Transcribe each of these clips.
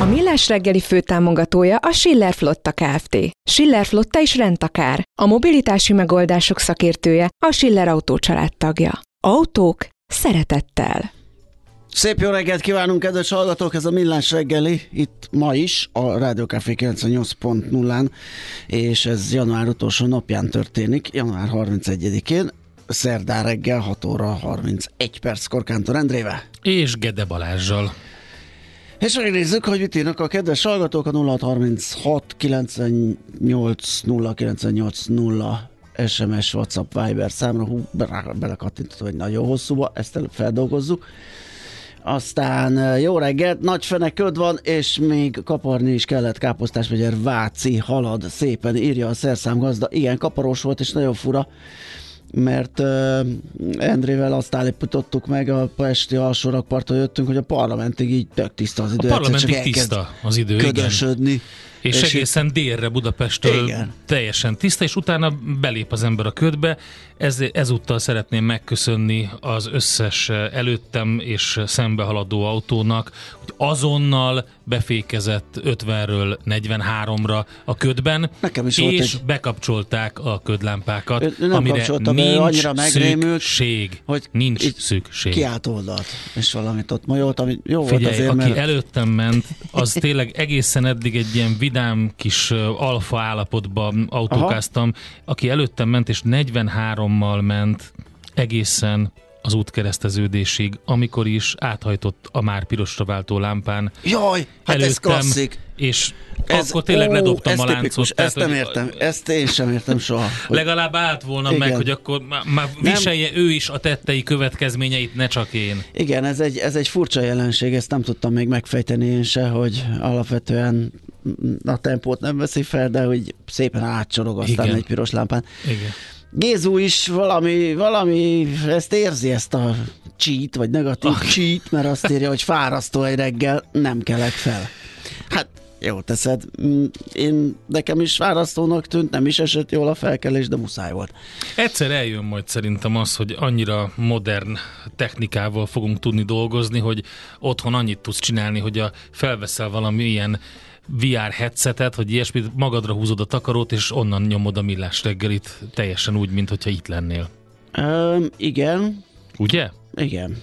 A Millás reggeli főtámogatója a Schiller Flotta Kft. Schiller Flotta is rendtakár. A mobilitási megoldások szakértője a Schiller Autó tagja. Autók szeretettel. Szép jó reggelt kívánunk, kedves hallgatók! Ez a Millás reggeli, itt ma is, a Rádió Café 98.0-án, és ez január utolsó napján történik, január 31-én, szerdán reggel 6 óra 31 perc Korkántor Endrével. És Gede Balázsjal. És megnézzük, hogy mit írnak a kedves hallgatók a 0636 98 098 0 SMS, WhatsApp, Viber számra. Hú, belekattintottam egy nagyon hosszúba, ezt feldolgozzuk. Aztán jó reggelt, nagy fene köd van, és még kaparni is kellett káposztás megyer Váci halad szépen, írja a szerszám gazda. Igen, kaparós volt, és nagyon fura mert uh, Endrével azt állítottuk meg, a Pesti alsó rakparton jöttünk, hogy a parlamentig így tök tiszta az idő. A parlamentig tiszta az idő, ködösödni. Igen. És, és egészen itt... délre Budapesttől igen. teljesen tiszta, és utána belép az ember a ködbe. Ez, ezúttal szeretném megköszönni az összes előttem és szembehaladó autónak, hogy azonnal befékezett 50-ről 43-ra a ködben, Nekem is és egy... bekapcsolták a ködlámpákat, ő, nem amire nincs annyira megrémült, szükség. Hogy nincs szükség. Kiállt oldalt, és valamit ott majolt, ami jó Figyelj, volt azért, aki mert... előttem ment, az tényleg egészen eddig egy ilyen vidám kis alfa állapotban autókáztam, Aha. aki előttem ment, és 43-mal ment egészen az útkereszteződésig, amikor is áthajtott a már pirosra váltó lámpán. Jaj, hát előttem, ez klasszik. És ez, akkor tényleg ó, ledobtam a láncot. Tipikus, ezt nem értem, ezt én sem értem soha. Hogy... Legalább állt volna igen. meg, hogy akkor már viselje nem. ő is a tettei következményeit, ne csak én. Igen, ez egy, ez egy furcsa jelenség, ezt nem tudtam még megfejteni én se, hogy alapvetően a tempót nem veszi fel, de hogy szépen átcsorog aztán Igen. egy piros lámpán. Igen. Gézu is valami, valami, ezt érzi, ezt a cheat, vagy negatív oh. cheat, mert azt írja, hogy fárasztó egy reggel, nem kelek fel. Hát jó teszed. Mm, én nekem is fárasztónak tűnt, nem is esett jól a felkelés, de muszáj volt. Egyszer eljön majd szerintem az, hogy annyira modern technikával fogunk tudni dolgozni, hogy otthon annyit tudsz csinálni, hogy a felveszel valami ilyen VR headsetet, hogy ilyesmit, magadra húzod a takarót, és onnan nyomod a millás reggelit teljesen úgy, mint hogyha itt lennél. Um, igen. Ugye? Igen.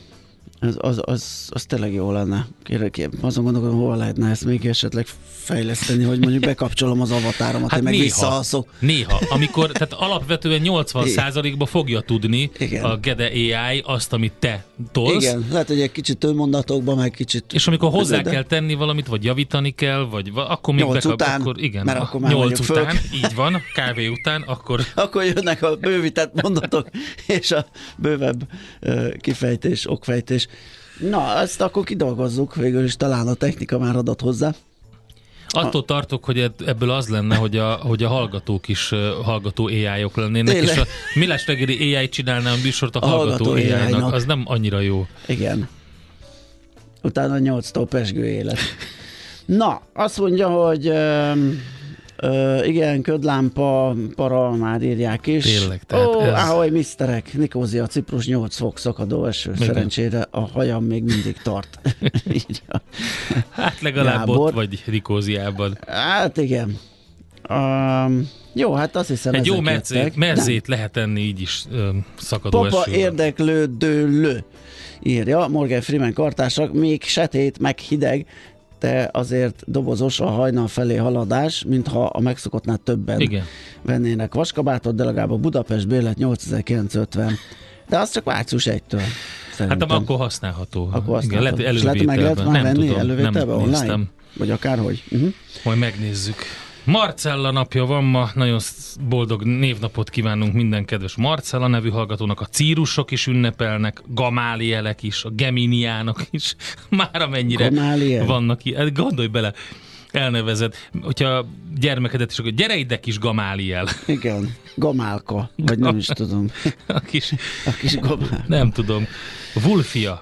Az, az, az, az tényleg jó lenne. Kérlek, azon gondolkodom, hova lehetne ezt még esetleg fejleszteni, hogy mondjuk bekapcsolom az avatáromat, hát én meg visszaalszok. Néha, amikor, tehát alapvetően 80%-ba fogja tudni Igen. a Gede AI azt, amit te tolsz. Igen, lehet, hogy egy kicsit mondatokban, meg kicsit... És amikor hozzá de... kell tenni valamit, vagy javítani kell, vagy akkor még bekap, után, akkor igen, mert akkor már 8 után, föl. így van, kávé után, akkor... akkor jönnek a bővített mondatok, és a bővebb kifejtés, okfejtés. Na, ezt akkor kidolgozzuk, végül is talán a technika már adott hozzá. Attól tartok, hogy ebből az lenne, hogy a, hogy a hallgatók is hallgató AI-ok lennének, Tényleg? és a Millás reggeli AI csinálná a műsort a, a hallgató, hallgató AI-nak. Az nem annyira jó. Igen. Utána 8-tól pesgő élet. Na, azt mondja, hogy Ö, igen, ködlámpa, para, már írják is. Tényleg, tehát Ó, ez- ahogy miszterek, Nikózia, Ciprus 8 fok szakadó eső. Igen. Szerencsére a hajam még mindig tart. Hát legalább Gábor. ott vagy Rikóziában. hát igen. Um, jó, hát azt hiszem Egy jó merzét, merzét lehet enni így is ö, szakadó Papa esővel. érdeklődő írja, Morgan Freeman kartársak, még setét, meg hideg, de azért dobozos a hajnal felé haladás, mintha a megszokottnál többen Igen. vennének vaskabátot, de legalább a Budapest bérlet 8950. De az csak március 1-től. Hát Szerintem. nem, akkor használható. akkor Igen, lehet. És lehet, meg lehet elővételben. már Nem venni tudom, elővételben nem online? néztem. Vagy akárhogy. Uh-huh. Majd megnézzük. Marcella napja van ma, nagyon boldog névnapot kívánunk minden kedves Marcella nevű hallgatónak, a círusok is ünnepelnek, gamálielek is, a geminiánok is, már amennyire Gamáliel? vannak ilyen. Hát Gondolj bele, elnevezed, hogyha gyermekedet is, akkor gyere ide kis gamáliel. Igen, gamálka, vagy nem is tudom. A kis, A kis gamál. nem tudom, Vulfia.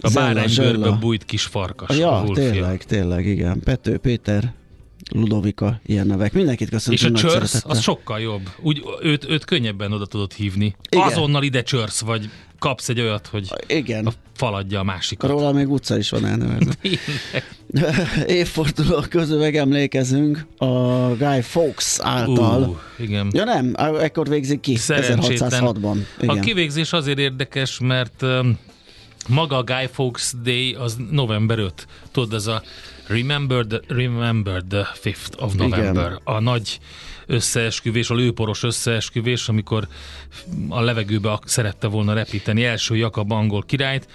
A báránybőrbe bújt kis farkas. Ja, tényleg, tényleg, igen. Pető, Péter, Ludovika, ilyen nevek. Mindenkit És köszöntünk a csörsz, az sokkal jobb. Úgy, őt, őt könnyebben oda tudod hívni. Igen. Azonnal ide csörsz, vagy kapsz egy olyat, hogy Igen, a faladja a másikat. róla még utca is van elnevezve. Évforduló közül megemlékezünk a Guy Fawkes által. Ú, igen. Ja nem, ekkor végzik ki, Szerencsétlen. 1606-ban. A kivégzés azért érdekes, mert maga a Guy Fawkes Day az november 5. Tudod, ez a Remember the, remember the 5th of November. Igen. A nagy összeesküvés, a lőporos összeesküvés, amikor a levegőbe szerette volna repíteni első Jakab angol királyt.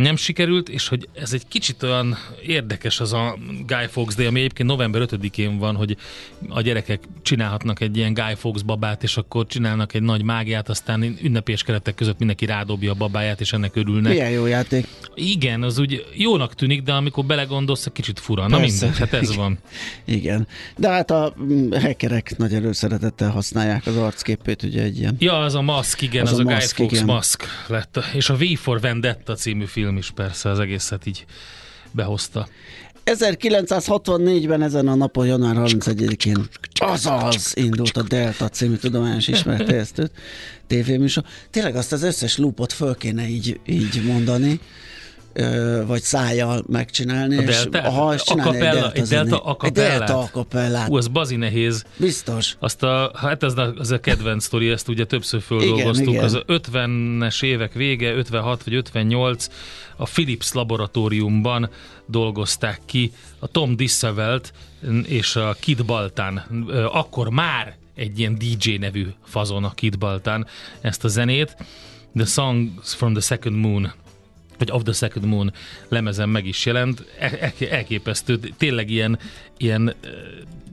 Nem sikerült, és hogy ez egy kicsit olyan érdekes az a Guy Fawkes Day, ami egyébként november 5-én van, hogy a gyerekek csinálhatnak egy ilyen Guy Fawkes babát, és akkor csinálnak egy nagy mágiát, aztán ünnepés keretek között mindenki rádobja a babáját, és ennek örülnek. Milyen jó játék. Igen, az úgy jónak tűnik, de amikor belegondolsz, egy kicsit fura. Na Persze. mindegy, hát ez van. Igen. De hát a hackerek nagy előszeretettel használják az arcképét, ugye egy ilyen. Ja, az a maszk, igen, Az az, a a, Guy maszk, Fawkes igen. maszk lett. És a V for Vendetta című film is persze az egészet így behozta. 1964-ben ezen a napon, január 31-én azaz indult a Delta című tudományos ismertejesztő tévéműsor. Tényleg azt az összes loopot föl kéne így, így mondani, vagy szájjal megcsinálni, A és deltát? ha és csinálni egy Acapella- delta, egy delta. Egy acapellát? delta akapellát. Hú, az bazi nehéz. Biztos. Azt a, hát ez a, az a kedvenc sztori, ezt ugye többször földolgoztuk. Igen, igen. Az a 50-es évek vége, 56 vagy 58, a Philips laboratóriumban dolgozták ki a Tom Dissevelt és a Kid Baltán. Akkor már egy ilyen DJ nevű fazon a Kid Baltán ezt a zenét. The Songs from the Second Moon vagy Of the Second Moon lemezen meg is jelent. El- el- elképesztő, tényleg ilyen, ilyen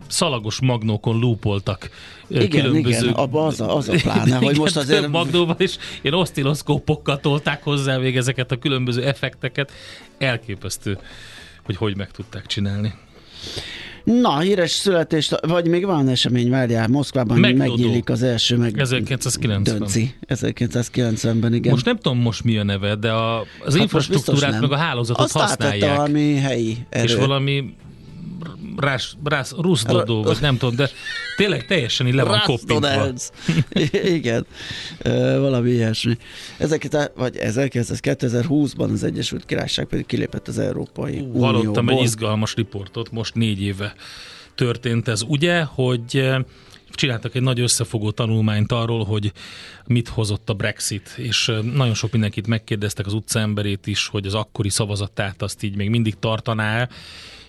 szalagos magnókon lúpoltak Igen, különböző... igen, abba az a- az a pláne, hogy Igen, most azért- több magnóval is ilyen osztiloszkópokkal tolták hozzá még ezeket a különböző effekteket. Elképesztő, hogy hogy meg tudták csinálni. Na, híres születés, vagy még van esemény, várjál, Moszkvában Megdodó. megnyílik az első meg 1990. Dönci. 1990-ben, igen. Most nem tudom most mi a neve, de a, az Hát infrastruktúrát meg a hálózatot Azt használják. valami helyi erő. és valami rás, rás, ruszdodó, vagy nem tudom, de tényleg teljesen így le van koppintva. Igen, valami ilyesmi. Ezeket, vagy 1920-ban az Egyesült Királyság pedig kilépett az Európai Hallottam egy Unióból. izgalmas riportot, most négy éve történt ez, ugye, hogy csináltak egy nagy összefogó tanulmányt arról, hogy mit hozott a Brexit, és nagyon sok mindenkit megkérdeztek az utcaemberét is, hogy az akkori szavazatát azt így még mindig tartaná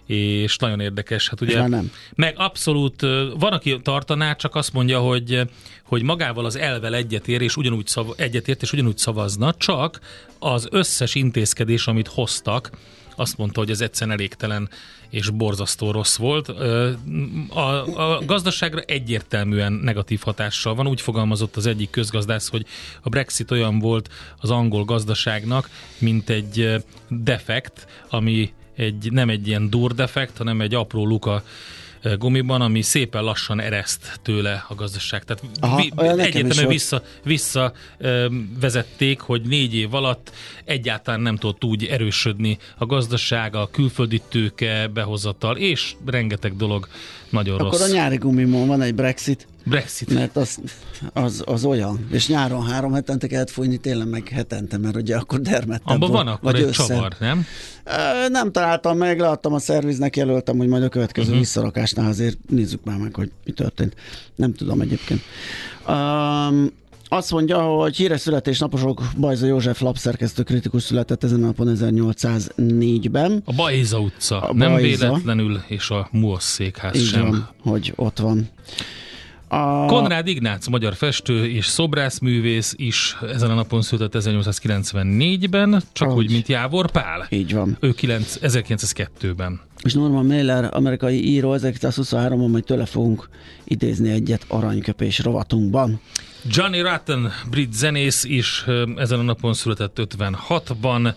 és nagyon érdekes. Hát ugye, nem. meg abszolút, van, aki tartaná, csak azt mondja, hogy, hogy magával az elvel egyetér, és ugyanúgy szav, egyetért, és ugyanúgy szavazna, csak az összes intézkedés, amit hoztak, azt mondta, hogy ez egyszerűen elégtelen és borzasztó rossz volt. A, a gazdaságra egyértelműen negatív hatással van. Úgy fogalmazott az egyik közgazdász, hogy a Brexit olyan volt az angol gazdaságnak, mint egy defekt, ami egy, nem egy ilyen dur defekt, hanem egy apró luka gumiban, ami szépen lassan ereszt tőle a gazdaság. Tehát Aha, vi, egyértelműen vissza, vissza ö, vezették, hogy négy év alatt egyáltalán nem tudott úgy erősödni a gazdaság, a külföldi tőke behozatal, és rengeteg dolog nagyon Akkor rossz. a nyári gumimon van egy Brexit, Brexit. mert az, az, az olyan. És nyáron három hetente kellett fújni, tényleg meg hetente, mert ugye akkor dermedtem. Abban van akkor egy csavar, nem? Nem találtam meg, leadtam a szerviznek, jelöltem, hogy majd a következő uh-huh. visszarakásnál azért nézzük már meg, hogy mi történt. Nem tudom egyébként. Um, azt mondja, hogy híres születésnaposok Bajza József lapszerkesztő kritikus született ezen a napon 1804-ben. A Bajza utca, A nem Bajza. véletlenül, és a Muosz székház Így sem. van, hogy ott van. A... Konrád Ignác, magyar festő és szobrászművész is ezen a napon született 1894-ben, csak Ahogy. úgy, mint Jávor Pál. Így van. Ő 9, 1902-ben. És Norman Mailer, amerikai író, 1923-ban majd tőle fogunk idézni egyet aranyköpés rovatunkban. Johnny Rotten, brit zenész is ezen a napon született 56-ban.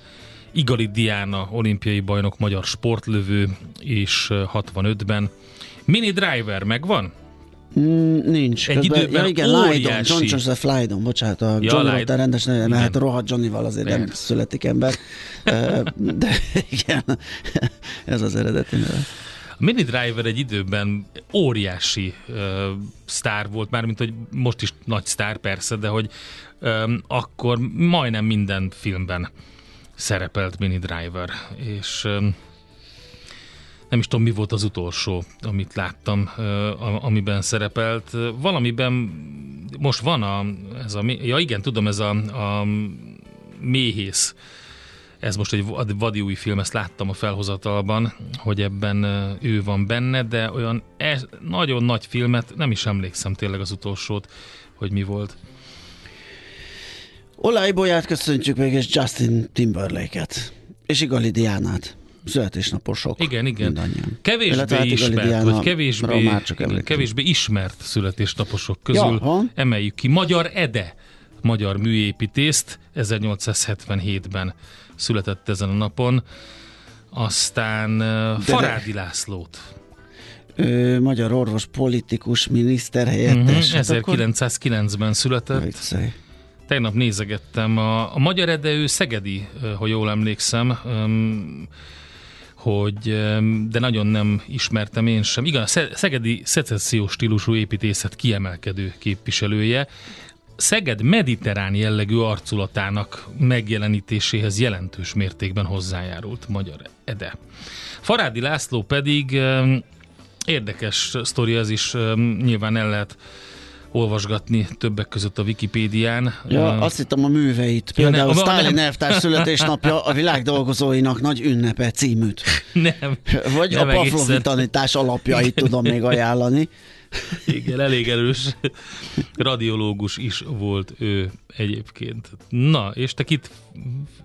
Igali Diana, olimpiai bajnok, magyar sportlövő is ö, 65-ben. Mini Driver megvan? Mm, nincs. Egy időben ja, igen, Lydon, John Joseph Lydon, bocsánat, a Ja, John Lydon. Rotter rendes neve, mert Igen. hát rohadt Johnnyval azért nem Persze. születik ember. De igen, ez az eredeti neve. A Mini Driver egy időben óriási ö, sztár volt, mármint hogy most is nagy sztár persze, de hogy ö, akkor majdnem minden filmben szerepelt Mini Driver, és ö, nem is tudom, mi volt az utolsó, amit láttam, amiben szerepelt. Valamiben most van a, ez a, ja igen, tudom, ez a, a méhész, ez most egy vad- vadi új film, ezt láttam a felhozatalban, hogy ebben ő van benne, de olyan e, nagyon nagy filmet, nem is emlékszem tényleg az utolsót, hogy mi volt. Olaj Bolyát köszöntjük még, és Justin Timberlake-et. És Igali Diánát. Születésnaposok. Igen, igen. Mindannyian. Kevésbé Illetve hát ismert, Diánra vagy kevésbé, már csak igen, kevésbé ismert születésnaposok közül Jaha. emeljük ki. Magyar Ede, magyar műépítészt 1877-ben született ezen a napon. Aztán ö, Farádi Lászlót, Ö, magyar orvos, politikus, miniszter uh-huh, helyettes. Hát akkor- 1909-ben született. Viccelj. Tegnap nézegettem, a, a magyar edő Szegedi, ö, ha jól emlékszem, öm, hogy, de nagyon nem ismertem én sem. Igen, a Sze- Szegedi szecessziós stílusú építészet kiemelkedő képviselője. Szeged mediterrán jellegű arculatának megjelenítéséhez jelentős mértékben hozzájárult Magyar Ede. Farádi László pedig érdekes sztori, ez is nyilván el lehet olvasgatni többek között a Wikipédián. Ja, Ö, azt hittem a műveit. Ja, Például a- Stalin nem. elvtárs születésnapja a világ dolgozóinak nagy ünnepe címűt. nem, Vagy Nem a Pavlovi tanítás alapjait tudom még ajánlani. igen, elég erős radiológus is volt ő egyébként. Na, és te kit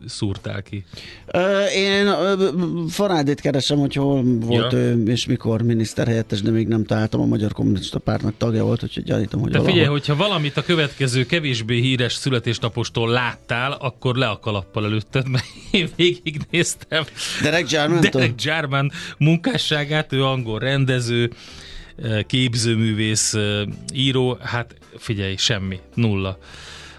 szúrtál ki? Ö, Én ö, Farádét keresem, hogy hol volt Ja. ő, és mikor miniszterhelyettes, de még nem találtam. A Magyar Kommunista Pártnak tagja volt, úgyhogy gyanítom, hogy De valahol. figyelj, hogyha valamit a következő kevésbé híres születésnapostól láttál, akkor le a kalappal előtted, mert én végignéztem Derek Jarman-tól? Derek Jarman munkásságát, ő angol rendező, képzőművész, író, hát figyelj, semmi, nulla.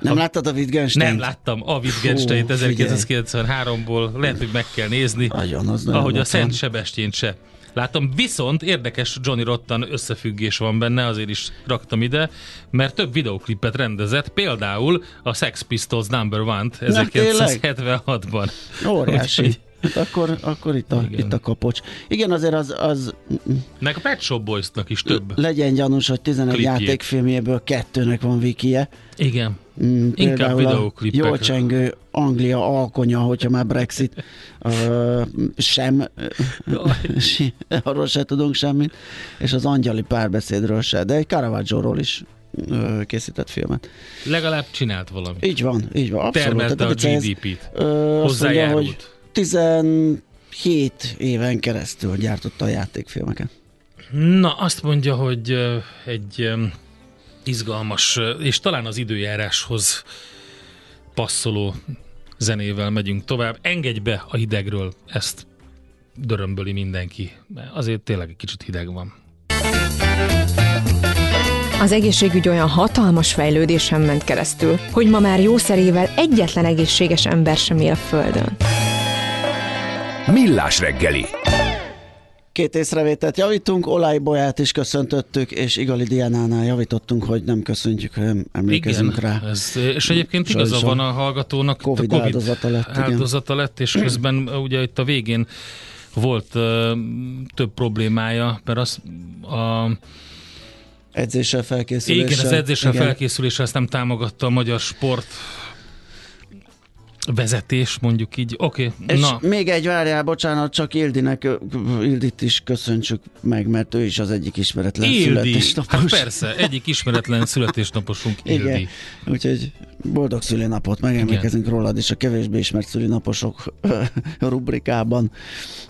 Nem láttad a Wittgenstein? Nem láttam a Wittgenstein Fú, figyelj. 1993-ból, lehet, hogy meg kell nézni, Nagyon, az ahogy a. Szent Sebestyén se. Látom, viszont érdekes Johnny Rottan összefüggés van benne, azért is raktam ide, mert több videoklipet rendezett, például a Sex Pistols Number One-t Na, tényleg? 1976-ban. Óriási. Úgyhogy- akkor, akkor itt, a, Igen. itt a kapocs. Igen, azért az, az Meg a Pet Shop Boys-nak is több. legyen gyanús, hogy 11 Klipjét. játékfilmjéből kettőnek van wikie. Igen. Mm, Inkább a videóklipek. Jól csengő Anglia alkonya, hogyha már Brexit ö, sem, arról se tudunk semmit, és az angyali párbeszédről se, de egy Caravaggio-ról is ö, készített filmet. Legalább csinált valamit. Így van, így van. Abszolút. Termelte a Tehát ez, GDP-t. azt mondja, hogy Hozzájárult. 17 éven keresztül gyártotta a játékfilmeket. Na, azt mondja, hogy egy izgalmas, és talán az időjáráshoz passzoló zenével megyünk tovább. Engedj be a hidegről, ezt dörömböli mindenki. Mert azért tényleg egy kicsit hideg van. Az egészségügy olyan hatalmas fejlődésen ment keresztül, hogy ma már jószerével egyetlen egészséges ember sem él a Földön. Millás reggeli. Két észrevételt javítunk, Olaj Bolyát is köszöntöttük, és Igali Diánánál javítottunk, hogy nem köszöntjük, hanem emlékezünk Igen, rá. Ez, és egyébként igaza van a hallgatónak. Covid a COVID áldozata lett, igen. áldozata lett, és közben ugye itt a végén volt uh, több problémája, mert az a Edzéssel felkészüléssel. igen, az edzéssel igen. felkészüléssel ezt nem támogatta a magyar sport vezetés, mondjuk így. Oké, okay, És na. még egy várjál, bocsánat, csak Ildinek, Ildit is köszöntsük meg, mert ő is az egyik ismeretlen Ildi, születésnapos. hát persze, egyik ismeretlen születésnaposunk Igen, Ildi. úgyhogy boldog szülinapot, megemlékezünk rólad is a kevésbé ismert szülinaposok rubrikában.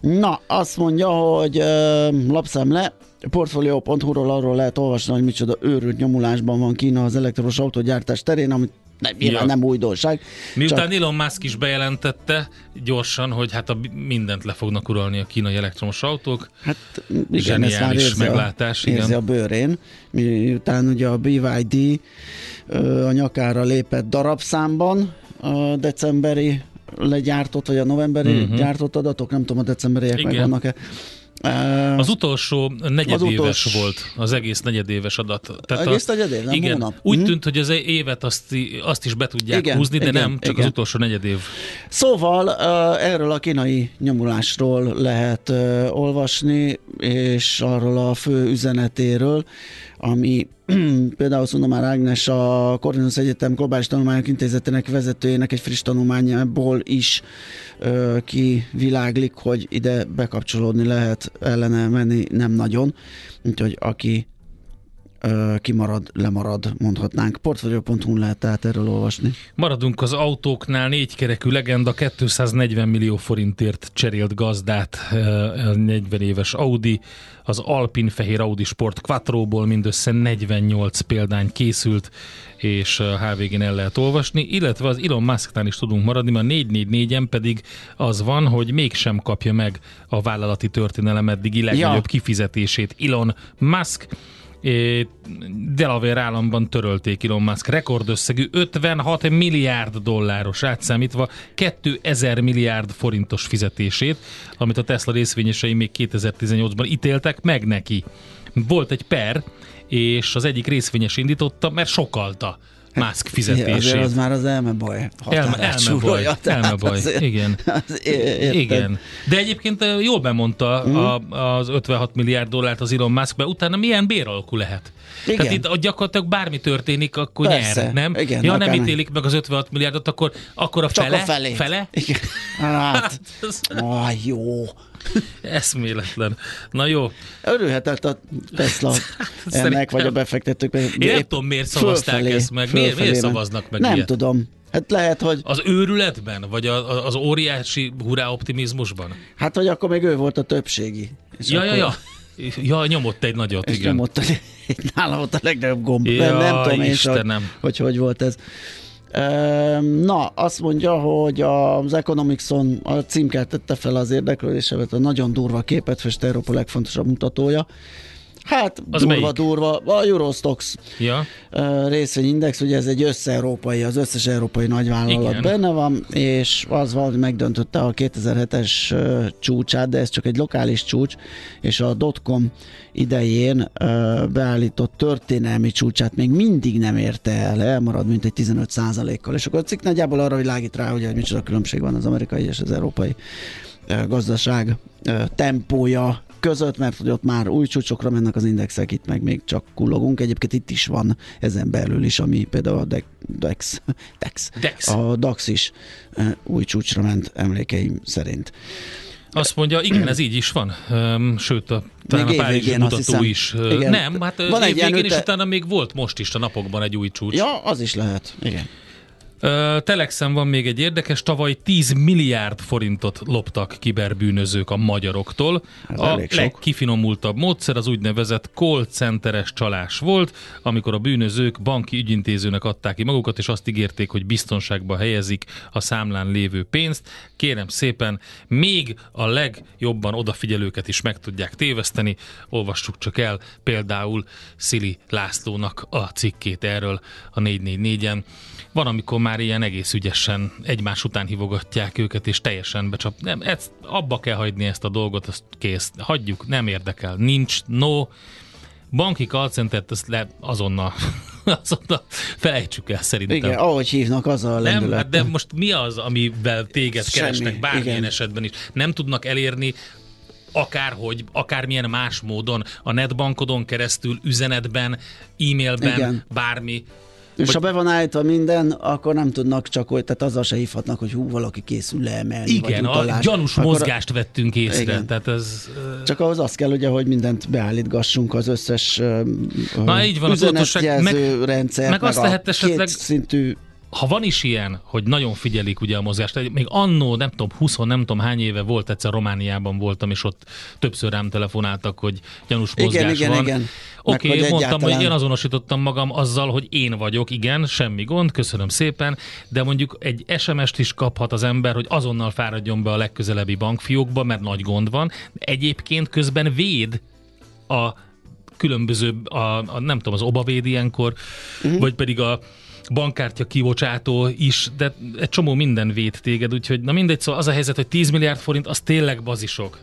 Na, azt mondja, hogy ö, lapszám le, portfolio.hu-ról arról lehet olvasni, hogy micsoda őrült nyomulásban van Kína az elektromos autógyártás terén, amit nem, Ja. nem újdonság. Miután Csak- Elon Musk is bejelentette gyorsan, hogy hát a mindent le fognak uralni a kínai elektromos autók. Hát igen, ez már érzi meglátás, a, érzi igen. a bőrén, miután ugye a BYD a nyakára lépett darabszámban a decemberi legyártott, vagy a novemberi uh-huh. gyártott adatok, nem tudom, a decemberiek Igen. meg vannak-e. Az utolsó negyedéves utolsó- volt, az egész negyedéves adat. Egész negyedév, nem igen, hónap? Úgy Mhm. tűnt, hogy az évet azt, azt is be tudják Igen, húzni, de igen, nem, csak igen. az utolsó negyedév. Szóval erről a kínai nyomulásról lehet olvasni, és arról a fő üzenetéről, ami például Szunomár Ágnes, a Corvinus Egyetem Globális Tanulmányok Intézetének vezetőjének egy friss tanulmányából is uh, kiviláglik, hogy ide bekapcsolódni lehet, ellene menni nem nagyon. Úgyhogy aki ö, kimarad, lemarad, mondhatnánk. Portfolio.hu lehet tehát erről olvasni. Maradunk az autóknál, négykerekű legenda 240 millió forintért cserélt gazdát, eh, a 40 éves Audi, az Alpin fehér Audi Sport Quattro-ból mindössze 48 példány készült, és HVG-n el lehet olvasni, illetve az Elon Musknál is tudunk maradni, mert a 444-en pedig az van, hogy mégsem kapja meg a vállalati történelem eddigi legnagyobb Ja. kifizetését Elon Musk, Delaware államban törölték Elon Musk rekordösszegű 56 milliárd dolláros átszámítva 2000 milliárd forintos fizetését, amit a Tesla részvényesei még 2018-ban ítéltek meg neki. Volt egy per, és az egyik részvényes indította, mert sokalta Musk Azért fizetését. az már az elmebaj. Elme, elmebaj, elmebaj, igen. az érted? Igen. De egyébként jól bemondta Mhm. a, az 56 milliárd dollárt az Elon Musk, mert utána milyen béralkú lehet. Igen. Tehát itt gyakorlatilag bármi történik, akkor Persze, nyer, nem? igen, ja, nem ítélik meg az 56 milliárdot, akkor, akkor a Csak fele? a. Fele? Igen. Hát, Ez ah, jó. eszméletlen. Na jó. Örülhetett a Tesla ennek, Szerintem- vagy a befektetők. Én nem tudom, miért szavazták ezt meg. Miért- miért szavaznak meg Nem ilyet? tudom. Hát lehet, hogy, Az őrületben, vagy a, az óriási hurrá optimizmusban? hát, hogy akkor még ő volt a többségi. És Ja, ja, akkor, ja. Ja, nyomott egy nagyot, És igen. nem ott a, nálam ott a legnagyobb gomb. Jaj, nem, nem tudom én sem, hogy, Istenem. hogy hogy volt ez. Na, azt mondja, hogy az Economicson a címkát tette fel az érdeklődésemet, a nagyon durva képet fest Európa legfontosabb mutatója. Hát, Az durva, melyik? durva. A Eurostox Ja. részvényindex, ugye ez egy összeurópai, az összes európai nagyvállalat Igen. benne van, és az van, hogy megdöntötte a 2007-es ö, csúcsát, de ez csak egy lokális csúcs, és a dotcom idején beállított történelmi csúcsát még mindig nem érte el, elmarad mint egy 15 kal és akkor a cikk nagyjából arra világít rá, hogy micsoda különbség van az amerikai és az európai gazdaság tempója között, mert hogy ott már új csúcsokra mennek az indexek, itt meg még csak kullogunk. Egyébként itt is van ezen belül is, ami például a De- Dex, Dex, Dex. a DAX is új csúcsra ment emlékeim szerint. Azt mondja, igen, ez így is van. Sőt, a, talán Még a Párizsi mutató hiszem. is. Igen. Nem, hát Van egy évvégén és üte- utána még volt most is a napokban egy új csúcs. Ja, az is lehet. Igen. Telexen van még egy érdekes, tavaly 10 milliárd forintot loptak kiberbűnözők a magyaroktól. Ez a legkifinomultabb módszer az úgynevezett call centeres csalás volt, amikor a bűnözők banki ügyintézőnek adták ki magukat, és azt ígérték, hogy biztonságba helyezik a számlán lévő pénzt. Kérem szépen, még a legjobban odafigyelőket is meg tudják téveszteni. Olvassuk csak el például Szili Lászlónak a cikkét erről a 444-en. Van, amikor már ilyen egész ügyesen egymás után hívogatják őket, és teljesen becsap. Nem, ezt, abba kell hagyni ezt a dolgot, azt kész. Hagyjuk, nem érdekel. Nincs, no. Banki call centert, ezt le, azonnal, azonnal felejtsük el szerintem. Igen, ahogy hívnak, az a Nem, hát de most mi az, amivel téged Semmi, keresnek bármilyen igen. esetben is? Nem tudnak elérni akárhogy, akármilyen más módon, a netbankodon keresztül, üzenetben, e-mailben, Igen. bármi. És Vagy- ha be van állítva minden, akkor nem tudnak csak, hogy, tehát azzal se hívhatnak, hogy hú, valaki készül leemelni, Igen, vagy a utalás. gyanús Akkor mozgást vettünk észre. Igen. Tehát ez, Csak ahhoz az kell, ugye, hogy mindent beállítgassunk az összes Na, így van, a üzenetjelző rendszer, meg azt a lehet esetleg- szintű ha van is ilyen, hogy nagyon figyelik ugye a mozgást, még annó, nem tudom, 20, nem tudom hány éve volt, egyszer Romániában voltam, és ott többször rám telefonáltak, hogy gyanús Igen, mozgás igen, van. igen. Meg Oké, okay, mondtam, egyáltalán- hogy én azonosítottam magam azzal, hogy én vagyok, igen, semmi gond, köszönöm szépen, de mondjuk egy SMS-t is kaphat az ember, hogy azonnal fáradjon be a legközelebbi bankfiókba, mert nagy gond van. Egyébként közben véd a különböző, a, a, nem tudom, az obavéd ilyenkor, uh-huh. vagy pedig a bankkártya kibocsátó is, de egy csomó minden véd téged, úgyhogy na mindegy, szóval az a helyzet, hogy 10 milliárd forint, az tényleg bazisok,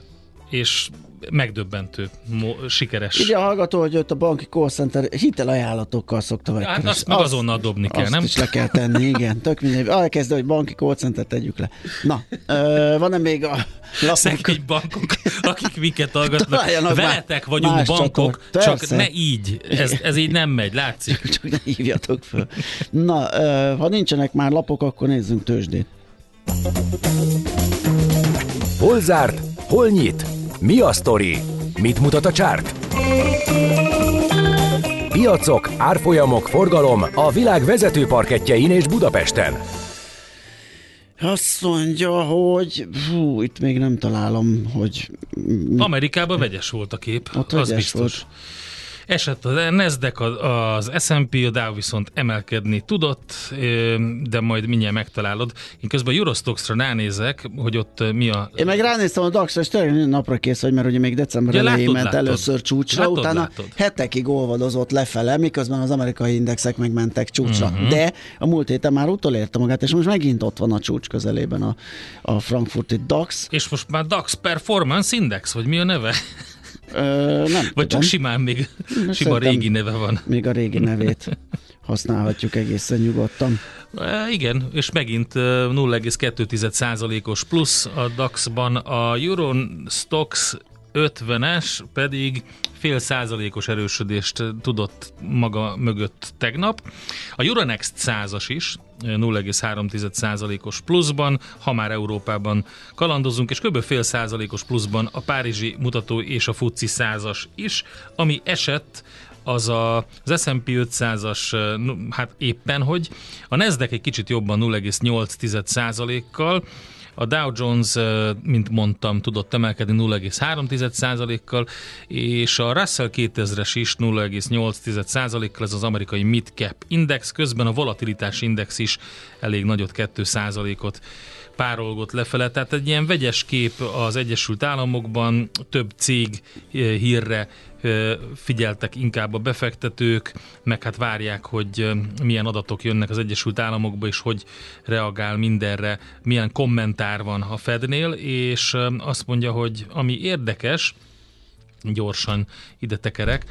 és megdöbbentő, mo- sikeres. Ugye a hallgató, hogy ott a banki call center hitelajánlatokkal szokta Hát megkeresni. azt meg azonnal dobni kell, azt nem? is le kell tenni, igen. Tök mindegy. Elkezdő, hogy banki call center tegyük le. Na, ö, van-e még a lapok? Szegény bankok, akik minket hallgatnak. Találjanak Veletek vagyunk bankok, csatorn- csak ne így. Ez, ez így nem megy, látszik. Csak ne hívjatok föl. Na, ö, ha nincsenek már lapok, akkor nézzünk tőzsdét. Hol zárt? Hol nyit? Mi a sztori? Mit mutat a csárt? Piacok, árfolyamok, forgalom a világ vezető parketjein és Budapesten. Azt mondja, hogy hú, itt még nem találom, hogy Amerikában vegyes volt a kép, Ott az biztos. volt. Esett a Nasdaq, az S&P, a Dow viszont emelkedni tudott, de majd mindjárt megtalálod. Én közben a Eurostoxra ránézek, hogy ott mi a... Én meg ránéztem a DAX-ra, és tényleg napra kész vagy, mert ugye még december Ja, elején látod, ment látod. először csúcsra, Látod, utána látod. hetekig olvadozott lefele, miközben az amerikai indexek megmentek csúcsra. Uh-huh. De a múlt héten már utolérte magát, és most megint ott van a csúcs közelében a, a frankfurti DAX. És most már DAX Performance Index, vagy mi a neve? Ö, nem Vagy tudom. csak simán még sima régi neve van. Még a régi nevét használhatjuk egészen nyugodtan. E, igen, és megint e, 0,2%-os plusz a DAX-ban, a Eurostox 50-es pedig fél százalékos erősödést tudott maga mögött tegnap. A Euronext 100-as is e, 0,3%-os pluszban, ha már Európában kalandozunk, és kb. fél százalékos pluszban a Párizsi mutató és a FUCI 100-as is, ami esett az a, az S&P 500-as, eh, nu- hát éppen hogy, a Nasdaq egy kicsit jobban 0,8%-kal, a Dow Jones, mint mondtam, tudott emelkedni 0,3%-kal, és a Russell 2000-es is 0,8%-kal, ez az amerikai mid-cap index, közben a volatilitás index is elég nagyot 2%-ot párolgott lefele. Tehát egy ilyen vegyes kép az Egyesült Államokban, több cég eh, hírre eh, figyeltek inkább a befektetők, meg hát várják, hogy eh, milyen adatok jönnek az Egyesült Államokba, és hogy reagál mindenre, milyen kommentár van a Fednél, és azt mondja, hogy ami érdekes, gyorsan ide tekerek,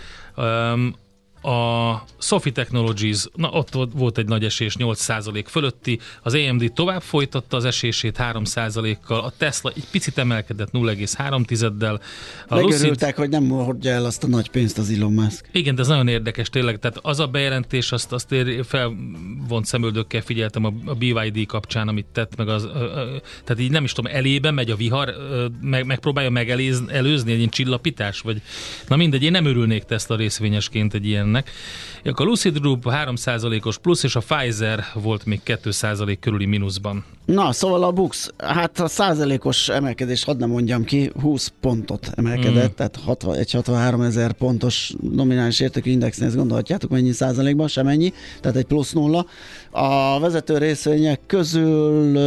a Sophie Technologies, na ott volt- egy nagy esés, 8% fölötti, az AMD tovább folytatta az esését 3%-kal, a Tesla egy picit emelkedett 0,3-del, a Lucid, Megörültek, hogy nem hordja el azt a nagy pénzt az Elon Musk. igen, de ez nagyon érdekes tényleg, tehát az a bejelentés, azt, azt én felvont szemöldökkel figyeltem a, a BYD kapcsán, amit tett, meg az, tehát így nem is tudom, elébe megy a vihar, meg, megpróbálja megelőzni egy ilyen csillapítás, vagy na mindegy, én nem örülnék Tesla részvényesként egy ilyen ennek. A Lucid Group 3%-os plusz, és a Pfizer volt még 2% körüli mínuszban. Na, szóval a Bux, hát a százalékos emelkedés, hadd nem mondjam ki, 20 pontot emelkedett, mm. tehát 60, egy 63 ezer pontos nominális értékű indexnél, ezt gondolhatjátok mennyi százalékban, sem ennyi, tehát egy plusz nulla. A vezető részvények közül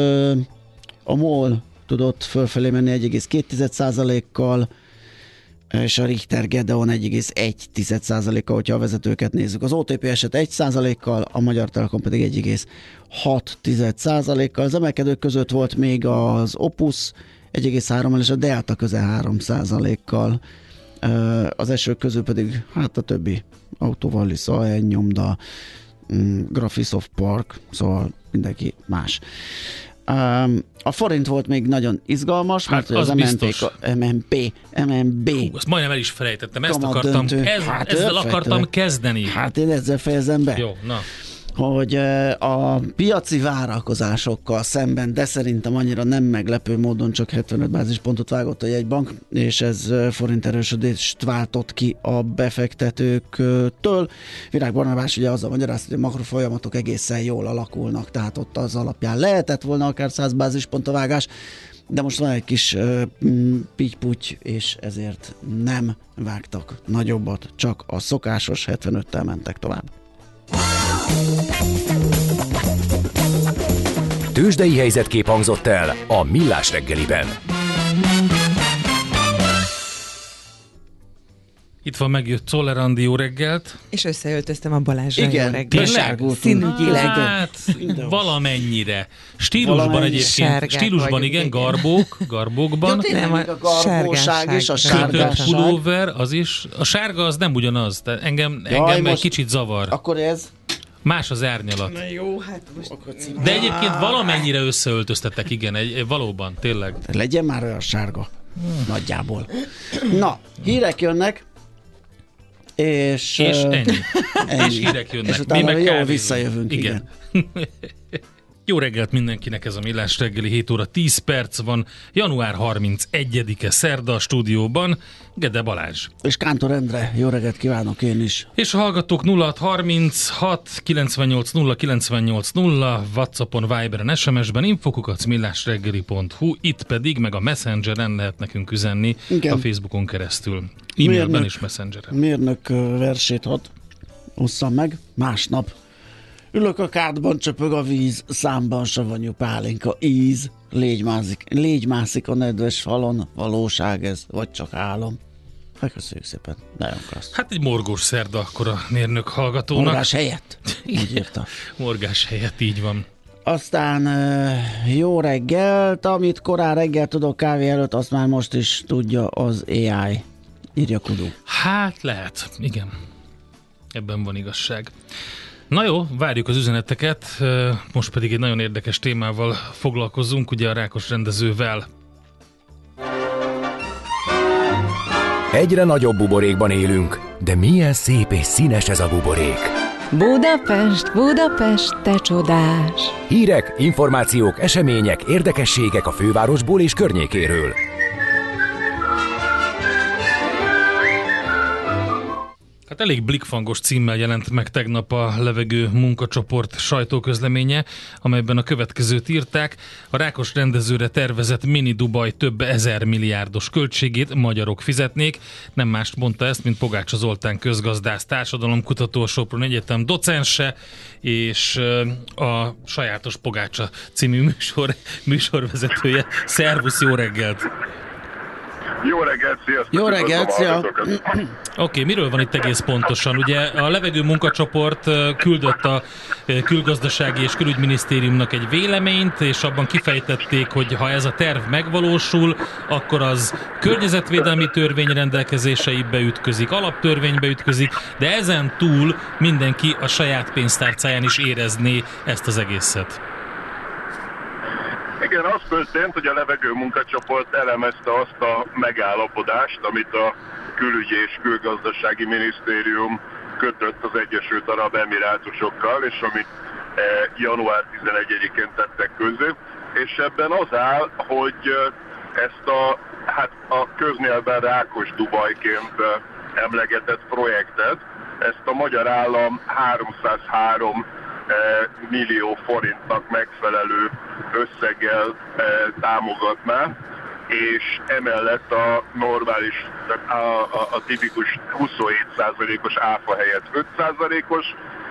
a MOL tudott fölfelé menni 1,2 százalékkal, és a Richter Gedeon 1,1%-kal, hogyha a vezetőket nézzük. Az OTP eset 1%-kal, a Magyar Telekom pedig 1,6%-kal. Az emelkedők között volt még az Opus 1,3-mal, és a Delta közel 3%-kal. Az esők közül pedig hát a többi autóval, Lisa, Nyomda, mm, Graphisoft Park, szóval mindenki más. A forint volt még nagyon izgalmas, hát mert az, az MNP, MNP, MNB. Hú, azt majdnem el is felejtettem, ezt akartam, ez, hát ezzel akartam kezdeni. Hát én ezzel fejezem be. Jó, na hogy a piaci várakozásokkal szemben, de szerintem annyira nem meglepő módon csak 75 bázispontot vágott a jegybank, és ez forint erősödést váltott ki a befektetőktől. Virág Barnabás ugye azzal magyarázta, hogy a makrofolyamatok egészen jól alakulnak, tehát ott az alapján lehetett volna akár 100 bázispont a vágás, de most van egy kis uh, és ezért nem vágtak nagyobbat, csak a szokásos 75-tel mentek tovább. Tőzsdei helyzetkép hangzott el a Millás reggeliben. Itt van megjött Czoller Andi, jó reggelt. És összeöltöztem a Balázsra, Igen, jó reggelt. Színügyileg. Hát, valamennyire. Stílusban Valamennyi egyébként, stílusban vagyunk, igen, igen. garbók, garbókban. Ja, Nem, tényleg a a garbóság és a sárgásság. pulóver, az is. A sárga az nem ugyanaz, tehát engem, Jaj, engem egy kicsit zavar. Akkor ez Más az árnyalat. Jó, hát most... De egyébként valamennyire összeöltöztettek, igen, egy, egy, valóban, tényleg. legyen már olyan sárga. Nagyjából. Na, hírek jönnek, és... És ennyi. ennyi. És hírek jönnek. És utána Mi meg jól kávézunk. visszajövünk, igen. Jó reggelt mindenkinek, ez a Millás reggeli 7 óra 10 perc van, január 31-e szerda a stúdióban, Gede Balázs. És Kántor Endre, jó reggelt kívánok én is. És a hallgatók 0636 98 0 98 0, Whatsappon, Viberen, SMS-ben, infokukat millásreggeli.hu, itt pedig meg a Messengeren lehet nekünk üzenni Igen. a Facebookon keresztül. E-mailben Mérnök. és Messengeren. Mérnök versét hadd osszam meg. Másnap ülök a kádban, csöpög a víz, számban savanyú pálinka, íz, légy mászik, légy mászik a nedves falon, valóság ez, vagy csak álom. Hát köszönjük szépen, nagyon klassz. Hát egy morgós szerda akkor a mérnök hallgatónak. Morgás helyett, úgy írta. Morgás helyett így van. Aztán jó reggelt, amit korán reggel tudok kávé előtt, azt már most is tudja az AI. Írja Kudu. Hát lehet, igen. Ebben van igazság. Na jó, várjuk az üzeneteket, most pedig egy nagyon érdekes témával foglalkozunk, ugye a rákos rendezővel. Egyre nagyobb buborékban élünk, de milyen szép és színes ez a buborék. Budapest, Budapest, te csodás! Hírek, információk, események, érdekességek a fővárosból és környékéről. Hát elég blikfangos címmel jelent meg tegnap a levegő munkacsoport sajtóközleménye, amelyben a következőt írták. A rákos rendezőre tervezett mini Dubaj több ezer milliárdos költségét magyarok fizetnék. Nem mást mondta ezt, mint Pogácsa Zoltán közgazdász, társadalomkutató, a Sopron Egyetem docense, és a sajátos Pogácsa című műsor, műsorvezetője. Szervusz, jó reggelt! Jó reggelt, sziasztok! Jó reggelt, szia! Oké, okay, miről van itt egész pontosan? Ugye a levegő munkacsoport küldött a külgazdasági és külügyminisztériumnak egy véleményt, és abban kifejtették, hogy ha ez a terv megvalósul, akkor az környezetvédelmi törvény rendelkezéseibe ütközik, alaptörvénybe ütközik, de ezen túl mindenki a saját pénztárcáján is érezné ezt az egészet. Igen, az történt, hogy a levegő munkacsoport elemezte azt a megállapodást, amit a külügyi és külgazdasági minisztérium kötött az Egyesült Arab Emirátusokkal, és amit eh, január 11-én tettek közé. És ebben az áll, hogy eh, ezt a, hát a köznyelven rákos Dubajként eh, emlegetett projektet, ezt a magyar állam 303 millió forintnak megfelelő összeggel támogatná, és emellett a normális, a, a, a tipikus 27%-os áfa helyett 5%-os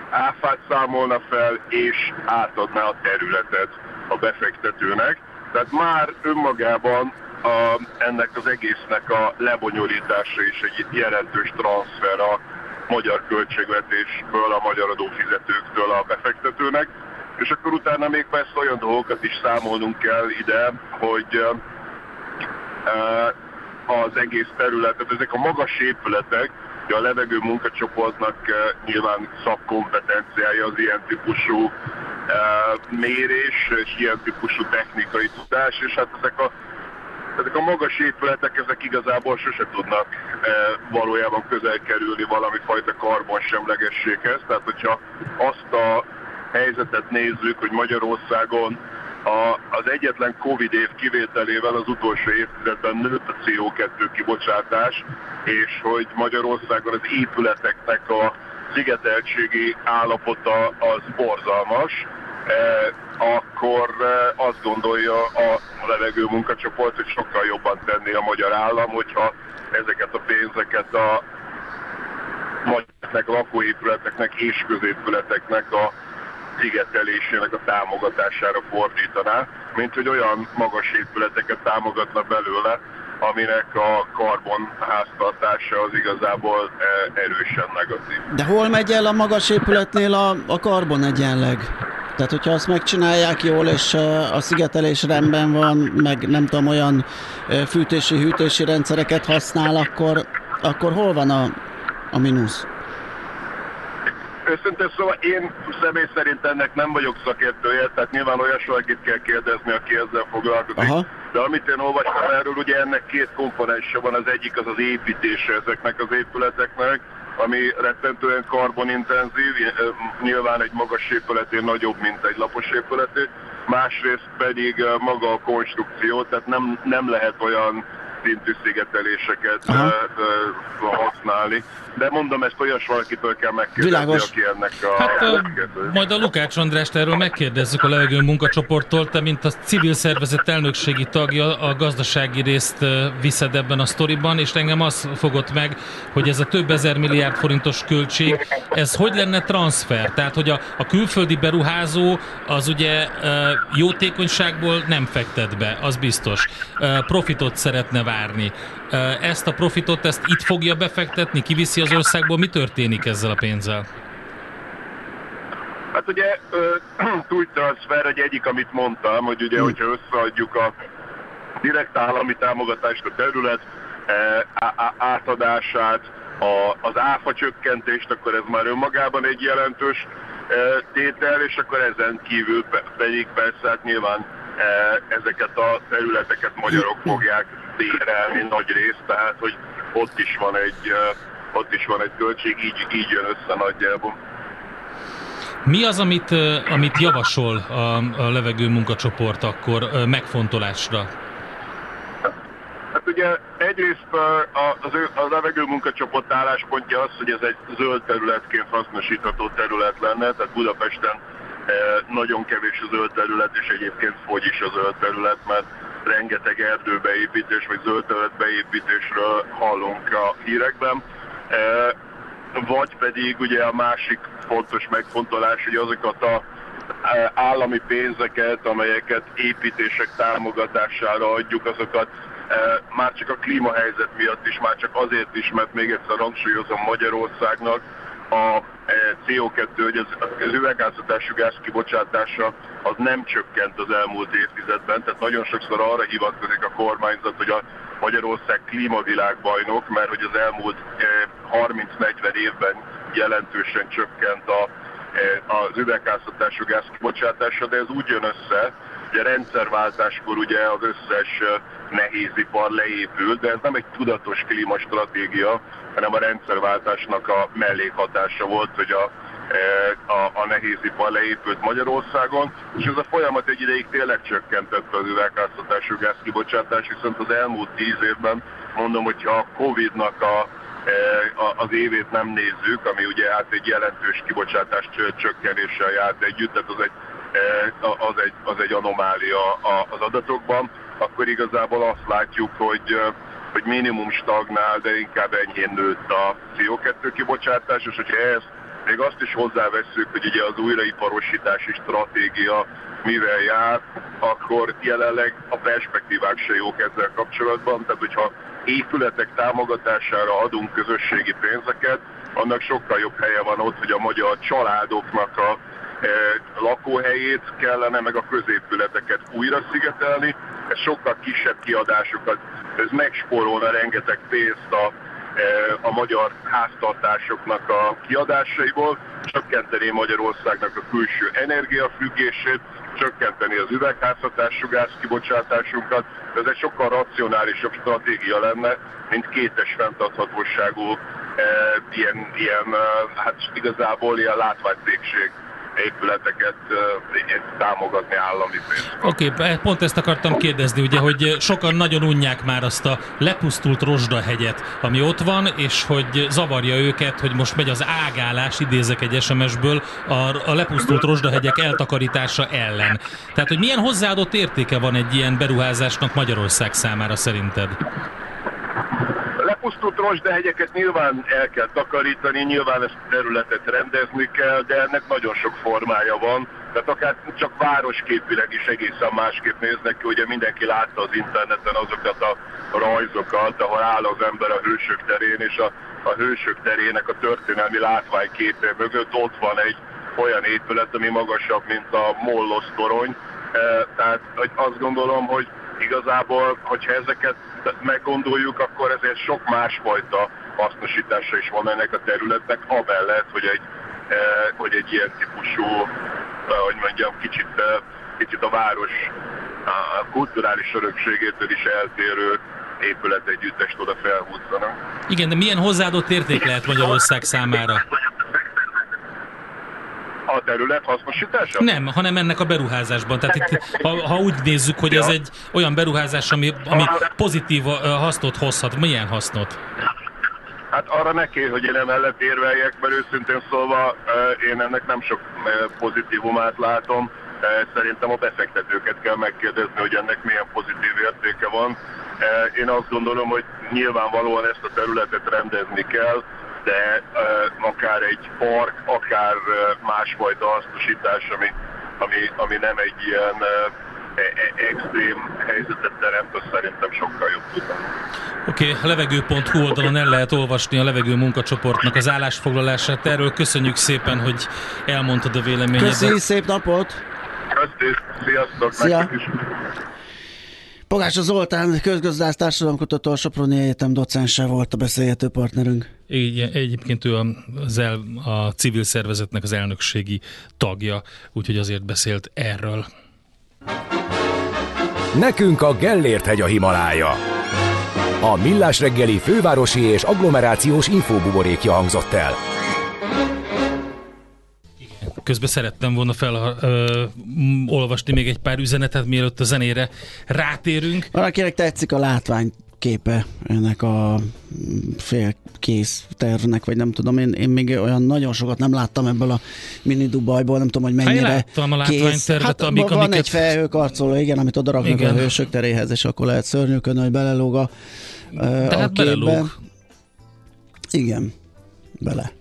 áfát számolna fel, és átadná a területet a befektetőnek. Tehát már önmagában a, ennek az egésznek a lebonyolítása is egy jelentős transfer a magyar költségvetésből, a magyar adófizetőktől a befektetőnek. És akkor utána még persze olyan dolgokat is számolnunk kell ide, hogy az egész területet, ezek a magas épületek, a levegő munkacsoportnak nyilván szakkompetenciája az ilyen típusú mérés és ilyen típusú technikai tudás, és hát ezek a ezek a magas épületek, ezek igazából sose tudnak e, valójában közel kerülni valami fajta karbonsemlegességhez. Tehát, hogyha azt a helyzetet nézzük, hogy Magyarországon a, az egyetlen Covid év kivételével az utolsó évtizedben nőtt a CO2 kibocsátás, és hogy Magyarországon az épületeknek a szigeteltségi állapota az borzalmas, akkor eh, azt gondolja a levegő munkacsoport, hogy sokkal jobban tenni a magyar állam, hogyha ezeket a pénzeket a magyarnek, lakóépületeknek és középületeknek a szigetelésének a támogatására fordítaná, mint hogy olyan magas épületeket támogatna belőle, aminek a karbon háztartása az igazából e, erősen negatív. De hol megy el a magas épületnél a, a karbon egyenleg? Tehát, hogyha azt megcsinálják jól, és a szigetelés rendben van, meg nem tudom, olyan fűtési-hűtési rendszereket használ, akkor, akkor hol van a, a mínusz? Őszintén szóval én személy szerint ennek nem vagyok szakértője, tehát nyilván olyas valakit kell kérdezni, aki ezzel foglalkozik. Aha. De amit én olvastam erről, ugye ennek két komponense van, az egyik az az építése ezeknek az épületeknek, ami rettentően karbonintenzív, nyilván egy magas épületé nagyobb, mint egy lapos épületé, másrészt pedig maga a konstrukció, tehát nem, nem lehet olyan szintű szigeteléseket Aha. használni. De mondom, ezt olyas valakitől kell megkérdezni, Világos. aki ennek a... Hát, a, majd a Lukács Andrást erről megkérdezzük a levegő munkacsoporttól. Te, mint a civil szervezet elnökségi tagja, a gazdasági részt viszed ebben a sztoriban, és engem az fogott meg, hogy ez a több ezer milliárd forintos költség, ez hogy lenne transfer? Tehát, hogy a, a külföldi beruházó az ugye jótékonyságból nem fektet be, az biztos. Profitot szeretne várni. Ezt a profitot, ezt itt fogja befektetni, kiviszi az országból, mi történik ezzel a pénzzel? Hát ugye túl transfer egy egyik, amit mondtam, hogy ugye, hogyha összeadjuk a direkt állami támogatást, a terület átadását, a, az áfa csökkentést, akkor ez már önmagában egy jelentős tétel, és akkor ezen kívül pedig persze hát nyilván ezeket a területeket magyarok fogják bérelni nagy részt, tehát hogy ott is van egy, ott is van egy költség, így, így jön össze nagyjából. Mi az, amit, amit javasol a, a levegő munkacsoport akkor megfontolásra? Hát ugye egyrészt a, a levegő munkacsoport álláspontja az, hogy ez egy zöld területként hasznosítható terület lenne, tehát Budapesten nagyon kevés a zöld terület, és egyébként fogy is a zöld terület, mert rengeteg erdőbeépítés vagy zöld területbeépítésről hallunk a hírekben. Vagy pedig ugye a másik fontos megfontolás, hogy azokat a állami pénzeket, amelyeket építések támogatására adjuk, azokat már csak a klímahelyzet miatt is, már csak azért is, mert még egyszer hangsúlyozom Magyarországnak a e, CO2, hogy az, az gáz kibocsátása az nem csökkent az elmúlt évtizedben, tehát nagyon sokszor arra hivatkozik a kormányzat, hogy a Magyarország klímavilágbajnok, mert hogy az elmúlt 30-40 e, évben jelentősen csökkent a, e, az üvegházhatású gáz kibocsátása, de ez úgy jön össze, hogy a rendszerváltáskor ugye az összes nehézipar leépült, de ez nem egy tudatos klímastratégia, hanem a rendszerváltásnak a mellékhatása volt, hogy a, a, a nehézipar leépült Magyarországon, és ez a folyamat egy ideig tényleg csökkentette az üvegházhatású gázkibocsátás, viszont az elmúlt tíz évben mondom, hogyha a Covid-nak a az évét nem nézzük, ami ugye hát egy jelentős kibocsátás csökkenéssel járt együtt, tehát az egy, az egy, az egy anomália az adatokban, akkor igazából azt látjuk, hogy hogy minimum stagnál, de inkább enyhén nőtt a CO2 kibocsátás, és hogyha ezt még azt is hozzáveszünk, hogy ugye az újraiparosítási stratégia mivel jár, akkor jelenleg a perspektívák se jók ezzel kapcsolatban. Tehát, hogyha épületek támogatására adunk közösségi pénzeket, annak sokkal jobb helye van ott, hogy a magyar családoknak a e, lakóhelyét kellene, meg a középületeket újra szigetelni. Ez sokkal kisebb kiadásokat, ez megspórolna rengeteg pénzt a a magyar háztartásoknak a kiadásaiból, csökkenteni Magyarországnak a külső energiafüggését, csökkenteni az üvegházhatású gáz kibocsátásunkat. Ez egy sokkal racionálisabb stratégia lenne, mint kétes fenntarthatóságú e, ilyen, ilyen, hát igazából ilyen látványtégség épületeket támogatni állami. Oké, okay, pont ezt akartam kérdezni, ugye, hogy sokan nagyon unják már azt a lepusztult rozsdahegyet, ami ott van, és hogy zavarja őket, hogy most megy az ágálás, idézek egy SMS-ből, a, a lepusztult rozsdahegyek eltakarítása ellen. Tehát, hogy milyen hozzáadott értéke van egy ilyen beruházásnak Magyarország számára szerinted? Lepusztult rozsdehegyeket nyilván el kell takarítani, nyilván ezt a területet rendezni kell, de ennek nagyon sok formája van. Tehát akár csak városképileg is egészen másképp néznek ki, ugye mindenki látta az interneten azokat a rajzokat, ahol áll az ember a hősök terén, és a, a hősök terének a történelmi látványképe mögött ott van egy olyan épület, ami magasabb, mint a Mollos torony. E, tehát azt gondolom, hogy igazából, hogyha ezeket meggondoljuk, akkor ezért sok másfajta hasznosítása is van ennek a területnek, amellett, hogy egy, eh, hogy egy ilyen típusú, eh, hogy mondjam, kicsit, eh, kicsit a város a kulturális örökségétől is eltérő épületegyüttest oda felhúzzanak. Igen, de milyen hozzáadott érték lehet Magyarország számára? A terület hasznosítása? Nem, hanem ennek a beruházásban. Tehát itt, ha, ha úgy nézzük, hogy ja. ez egy olyan beruházás, ami, ami pozitív hasznot hozhat, milyen hasznot? Hát arra neki, hogy én emellett érveljek, mert őszintén szólva én ennek nem sok pozitívumát látom. Szerintem a befektetőket kell megkérdezni, hogy ennek milyen pozitív értéke van. Én azt gondolom, hogy nyilvánvalóan ezt a területet rendezni kell, de uh, akár egy park, akár uh, másfajta hasznosítás, ami, ami, ami nem egy ilyen uh, extrém helyzetet teremt, az szerintem sokkal jobb tudna. Oké, okay, a levegő.hu oldalon el lehet olvasni a levegő munkacsoportnak az állásfoglalását. Erről köszönjük szépen, hogy elmondtad a véleményedet. Köszönjük, szép napot! Köszönjük, sziasztok! Szia! Pogácsa Zoltán, közgazdász társadalomkutató, a Soproni Egyetem docense volt a beszélgető partnerünk. Így, egyébként ő az el, a civil szervezetnek az elnökségi tagja, úgyhogy azért beszélt erről. Nekünk a Gellért hegy a Himalája. A Millás reggeli fővárosi és agglomerációs infóbuborékja hangzott el. Közben szerettem volna felolvasni még egy pár üzenetet, mielőtt a zenére rátérünk. Valakinek tetszik a látvány képe ennek a félkész tervnek, vagy nem tudom, én, én még olyan nagyon sokat nem láttam ebből a mini Dubajból, nem tudom, hogy hát mennyire hát láttam a látványtervet, hát, amik, van amiket... egy felhőkarcoló, igen, amit odaraknak igen. a hősök teréhez, és akkor lehet szörnyűkön, hogy belelóg a, a hát belelóg. Igen, bele.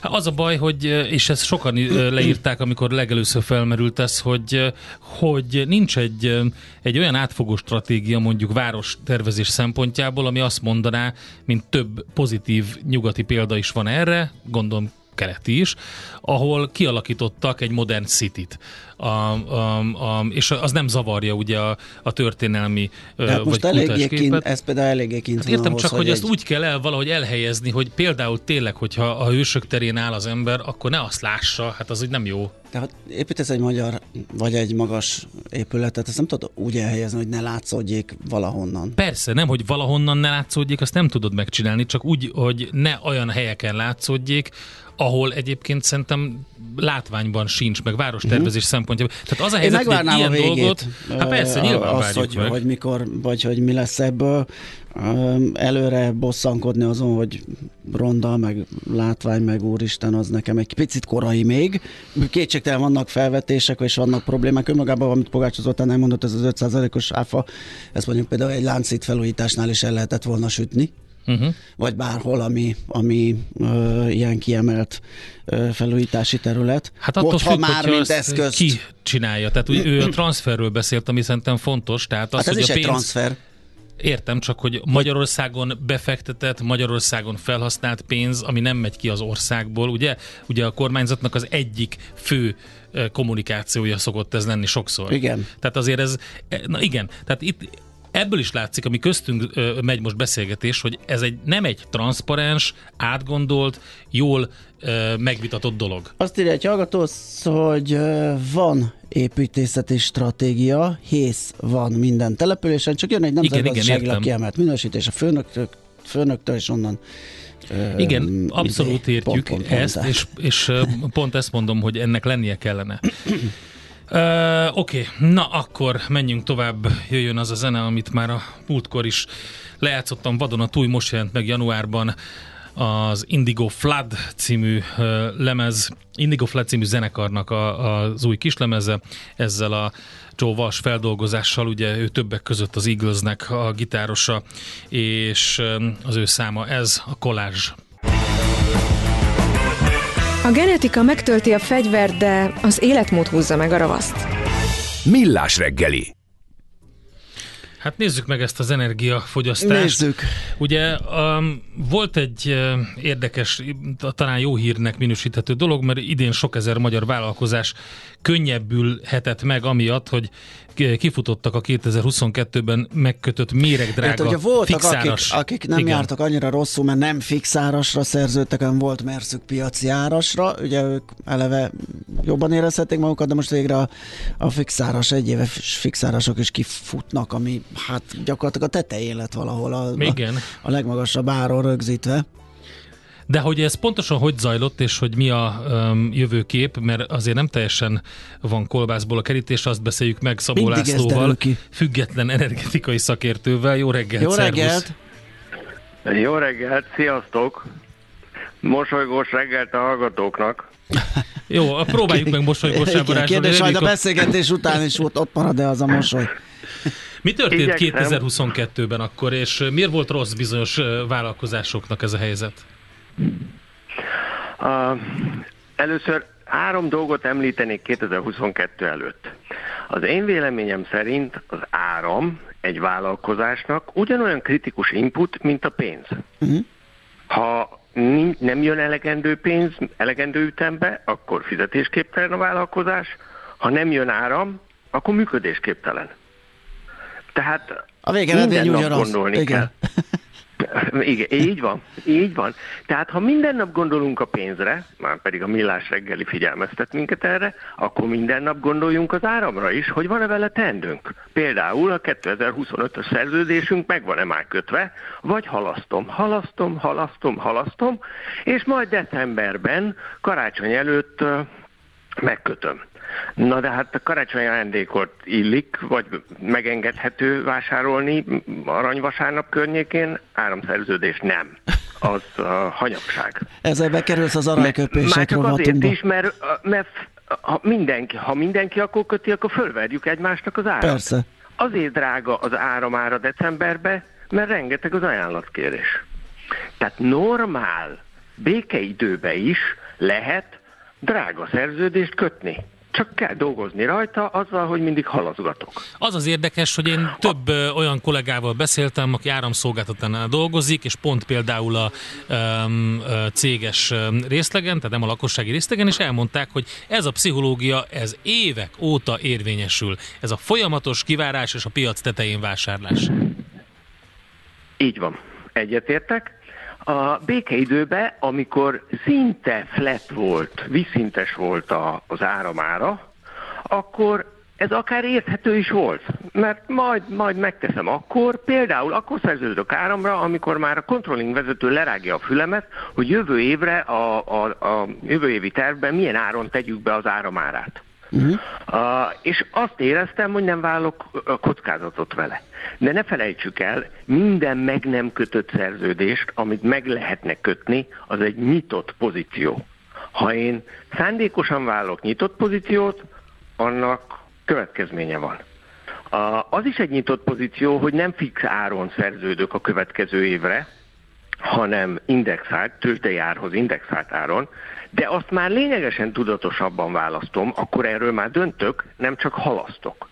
Hát az a baj, hogy, és ezt sokan leírták, amikor legelőször felmerült ez, hogy, hogy nincs egy, egy olyan átfogó stratégia mondjuk város tervezés szempontjából, ami azt mondaná, mint több pozitív nyugati példa is van erre, gondolom keleti is, ahol kialakítottak egy modern city-t. A, a, a, és az nem zavarja ugye a, a történelmi hát vagy most eléggé kint, ez például eléggé kint hát értem ahhoz, csak, hogy, hogy egy... ezt úgy kell el valahogy elhelyezni, hogy például tényleg, hogyha a hősök terén áll az ember, akkor ne azt lássa, hát az úgy nem jó. Tehát építesz egy magyar, vagy egy magas épületet, ezt nem tudod úgy elhelyezni, hogy ne látszódjék valahonnan. Persze, nem, hogy valahonnan ne látszódjék, azt nem tudod megcsinálni, csak úgy, hogy ne olyan helyeken látszódjék, ahol egyébként szerintem látványban sincs, meg várostervezés uh-huh. szempontjából. Tehát az a helyzet, hogy ilyen a végét, dolgot, hát persze, nyilván azt, hogy, meg. hogy mikor, vagy hogy mi lesz ebből, előre bosszankodni azon, hogy ronda, meg látvány, meg úristen, az nekem egy picit korai még. Kétségtelen vannak felvetések, és vannak problémák. Önmagában, amit Pogács Zoltán elmondott, ez az 5%-os áfa, ezt mondjuk például egy láncít felújításnál is el lehetett volna sütni. Uh-huh. vagy bárhol, ami, ami ö, ilyen kiemelt ö, felújítási terület. Hát attól Hogyha függ, már mint eszközt... ki csinálja. Tehát ugye, ő a transferről beszélt, ami szerintem fontos. Tehát az, hát ez hogy is a pénz... egy transfer. Értem, csak hogy Magyarországon befektetett, Magyarországon felhasznált pénz, ami nem megy ki az országból, ugye? Ugye a kormányzatnak az egyik fő kommunikációja szokott ez lenni sokszor. Igen. Tehát azért ez, e, na igen, tehát itt ebből is látszik, ami köztünk megy most beszélgetés, hogy ez egy nem egy transzparens, átgondolt, jól megvitatott dolog. Azt írja egy hallgató, hogy van építészeti stratégia, hész van minden településen, csak jön egy nemzetgazdaságilag kiemelt minősítés a főnöktől, főnöktől és onnan igen, abszolút értjük pont, pont, pont, ezt, és, és pont ezt mondom, hogy ennek lennie kellene. Uh, Oké, okay. na akkor menjünk tovább, jöjjön az a zene, amit már a múltkor is lejátszottam vadon a túl, most jelent meg januárban az Indigo Flood című uh, lemez, Indigo Flood című zenekarnak a, az új kislemeze, ezzel a Joe Walsh feldolgozással, ugye ő többek között az Eaglesnek a gitárosa, és az ő száma ez, a Collage. A genetika megtölti a fegyvert, de az életmód húzza meg a ravaszt. Millás reggeli. Hát nézzük meg ezt az energiafogyasztást. Nézzük. Ugye um, volt egy uh, érdekes, talán jó hírnek minősíthető dolog, mert idén sok ezer magyar vállalkozás könnyebbülhetett meg amiatt, hogy kifutottak a 2022-ben megkötött méregdrága hát, voltak, fixáras. Akik, akik nem Igen. jártak annyira rosszul, mert nem fixárasra szerződtek, hanem volt merszük piaci árasra, ugye ők eleve jobban érezhették magukat, de most végre a, a fixáras, egyéves fixárasok is kifutnak, ami hát gyakorlatilag a tetején lett valahol a, Igen. a, a legmagasabb áron rögzítve. De hogy ez pontosan hogy zajlott, és hogy mi a um, jövőkép, mert azért nem teljesen van kolbászból a kerítés, azt beszéljük meg Szabó Mindig Lászlóval, független energetikai szakértővel. Jó reggelt, Jó reggelt! Jó reggelt, sziasztok! Mosolygós reggelt a hallgatóknak. Jó, próbáljuk meg mosolygós Kérdés, hogy a beszélgetés után is ott, ott marad-e az a mosoly? Mi történt Igyekszem. 2022-ben akkor, és miért volt rossz bizonyos vállalkozásoknak ez a helyzet? Uh, először három dolgot említenék 2022 előtt. Az én véleményem szerint az áram egy vállalkozásnak ugyanolyan kritikus input, mint a pénz. Uh-huh. Ha nem jön elegendő pénz, elegendő ütembe, akkor fizetésképtelen a vállalkozás, ha nem jön áram, akkor működésképtelen. Tehát a végeredmény ugyanaz. gondolni Igen. kell. Igen, így van, így van. Tehát ha minden nap gondolunk a pénzre, már pedig a millás reggeli figyelmeztet minket erre, akkor minden nap gondoljunk az áramra is, hogy van-e vele tendőnk. Például a 2025-ös szerződésünk meg van-e már kötve, vagy halasztom, halasztom, halasztom, halasztom, és majd decemberben, karácsony előtt megkötöm. Na de hát a karácsonyi ajándékot illik, vagy megengedhető vásárolni aranyvasárnap környékén, áramszerződés nem. Az a hanyagság. Ezzel bekerülsz az aranyköpések Már csak azért is, mert, mert ha mindenki, ha mindenki akkor köti, akkor fölverjük egymásnak az árat. Persze. Azért drága az áramára decemberbe, mert rengeteg az ajánlatkérés. Tehát normál békeidőbe is lehet drága szerződést kötni csak kell dolgozni rajta, azzal, hogy mindig halaszgatok. Az az érdekes, hogy én több a... olyan kollégával beszéltem, aki áramszolgáltatánál dolgozik, és pont például a um, céges részlegen, tehát nem a lakossági részlegen, és elmondták, hogy ez a pszichológia, ez évek óta érvényesül. Ez a folyamatos kivárás és a piac tetején vásárlás. Így van. Egyetértek. A békeidőben, amikor szinte flat volt, vízszintes volt a, az áramára, akkor ez akár érthető is volt, mert majd, majd megteszem akkor, például akkor szerződök áramra, amikor már a controlling vezető lerágja a fülemet, hogy jövő évre a, a, a jövő évi tervben milyen áron tegyük be az áramárát. Uh-huh. Uh, és azt éreztem, hogy nem válok kockázatot vele. De ne felejtsük el, minden meg nem kötött szerződést, amit meg lehetne kötni, az egy nyitott pozíció. Ha én szándékosan válok nyitott pozíciót, annak következménye van. Az is egy nyitott pozíció, hogy nem fix áron szerződök a következő évre, hanem indexált, tőzsdei árhoz indexált áron, de azt már lényegesen tudatosabban választom, akkor erről már döntök, nem csak halasztok.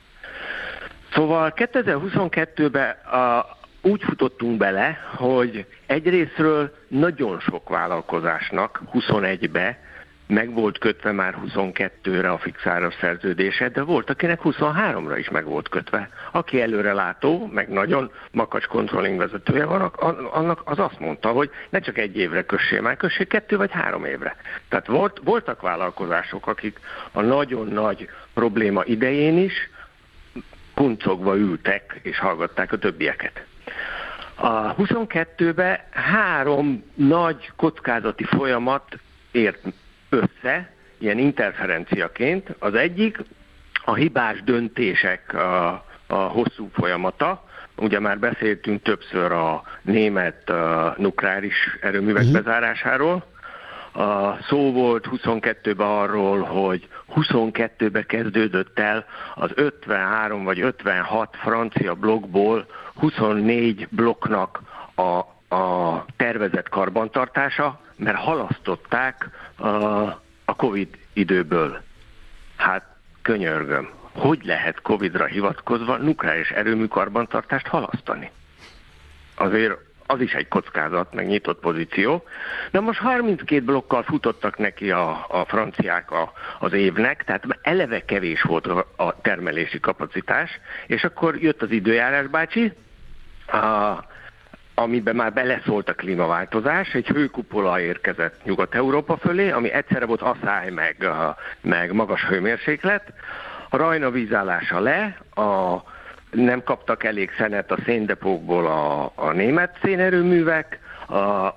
Szóval 2022-ben a, úgy futottunk bele, hogy egyrésztről nagyon sok vállalkozásnak 21-be meg volt kötve már 22-re a fixáros szerződése, de volt, akinek 23-ra is meg volt kötve. Aki előre látó, meg nagyon makacs controlling vezetője van, annak az azt mondta, hogy ne csak egy évre kössél, már kössél kettő vagy három évre. Tehát volt, voltak vállalkozások, akik a nagyon nagy probléma idején is kuncogva ültek és hallgatták a többieket. A 22-ben három nagy kockázati folyamat ért össze, ilyen interferenciaként. Az egyik a hibás döntések a, a hosszú folyamata, Ugye már beszéltünk többször a német a nukleáris erőművek uh-huh. bezárásáról. A szó volt 22-ben arról, hogy 22-ben kezdődött el az 53 vagy 56 francia blokkból 24 blokknak a, a tervezett karbantartása, mert halasztották a, Covid időből. Hát könyörgöm, hogy lehet Covid-ra hivatkozva nukleáris erőmű karbantartást halasztani? Azért az is egy kockázat, meg nyitott pozíció. De most 32 blokkal futottak neki a, a franciák a, az évnek, tehát eleve kevés volt a, a termelési kapacitás, és akkor jött az időjárás bácsi, a, amiben már beleszólt a klímaváltozás, egy hőkupola érkezett Nyugat-Európa fölé, ami egyszerre volt asszály, meg, meg magas hőmérséklet. A Rajna vízállása le, a, nem kaptak elég szenet a széndepókból a, a német szénerőművek, a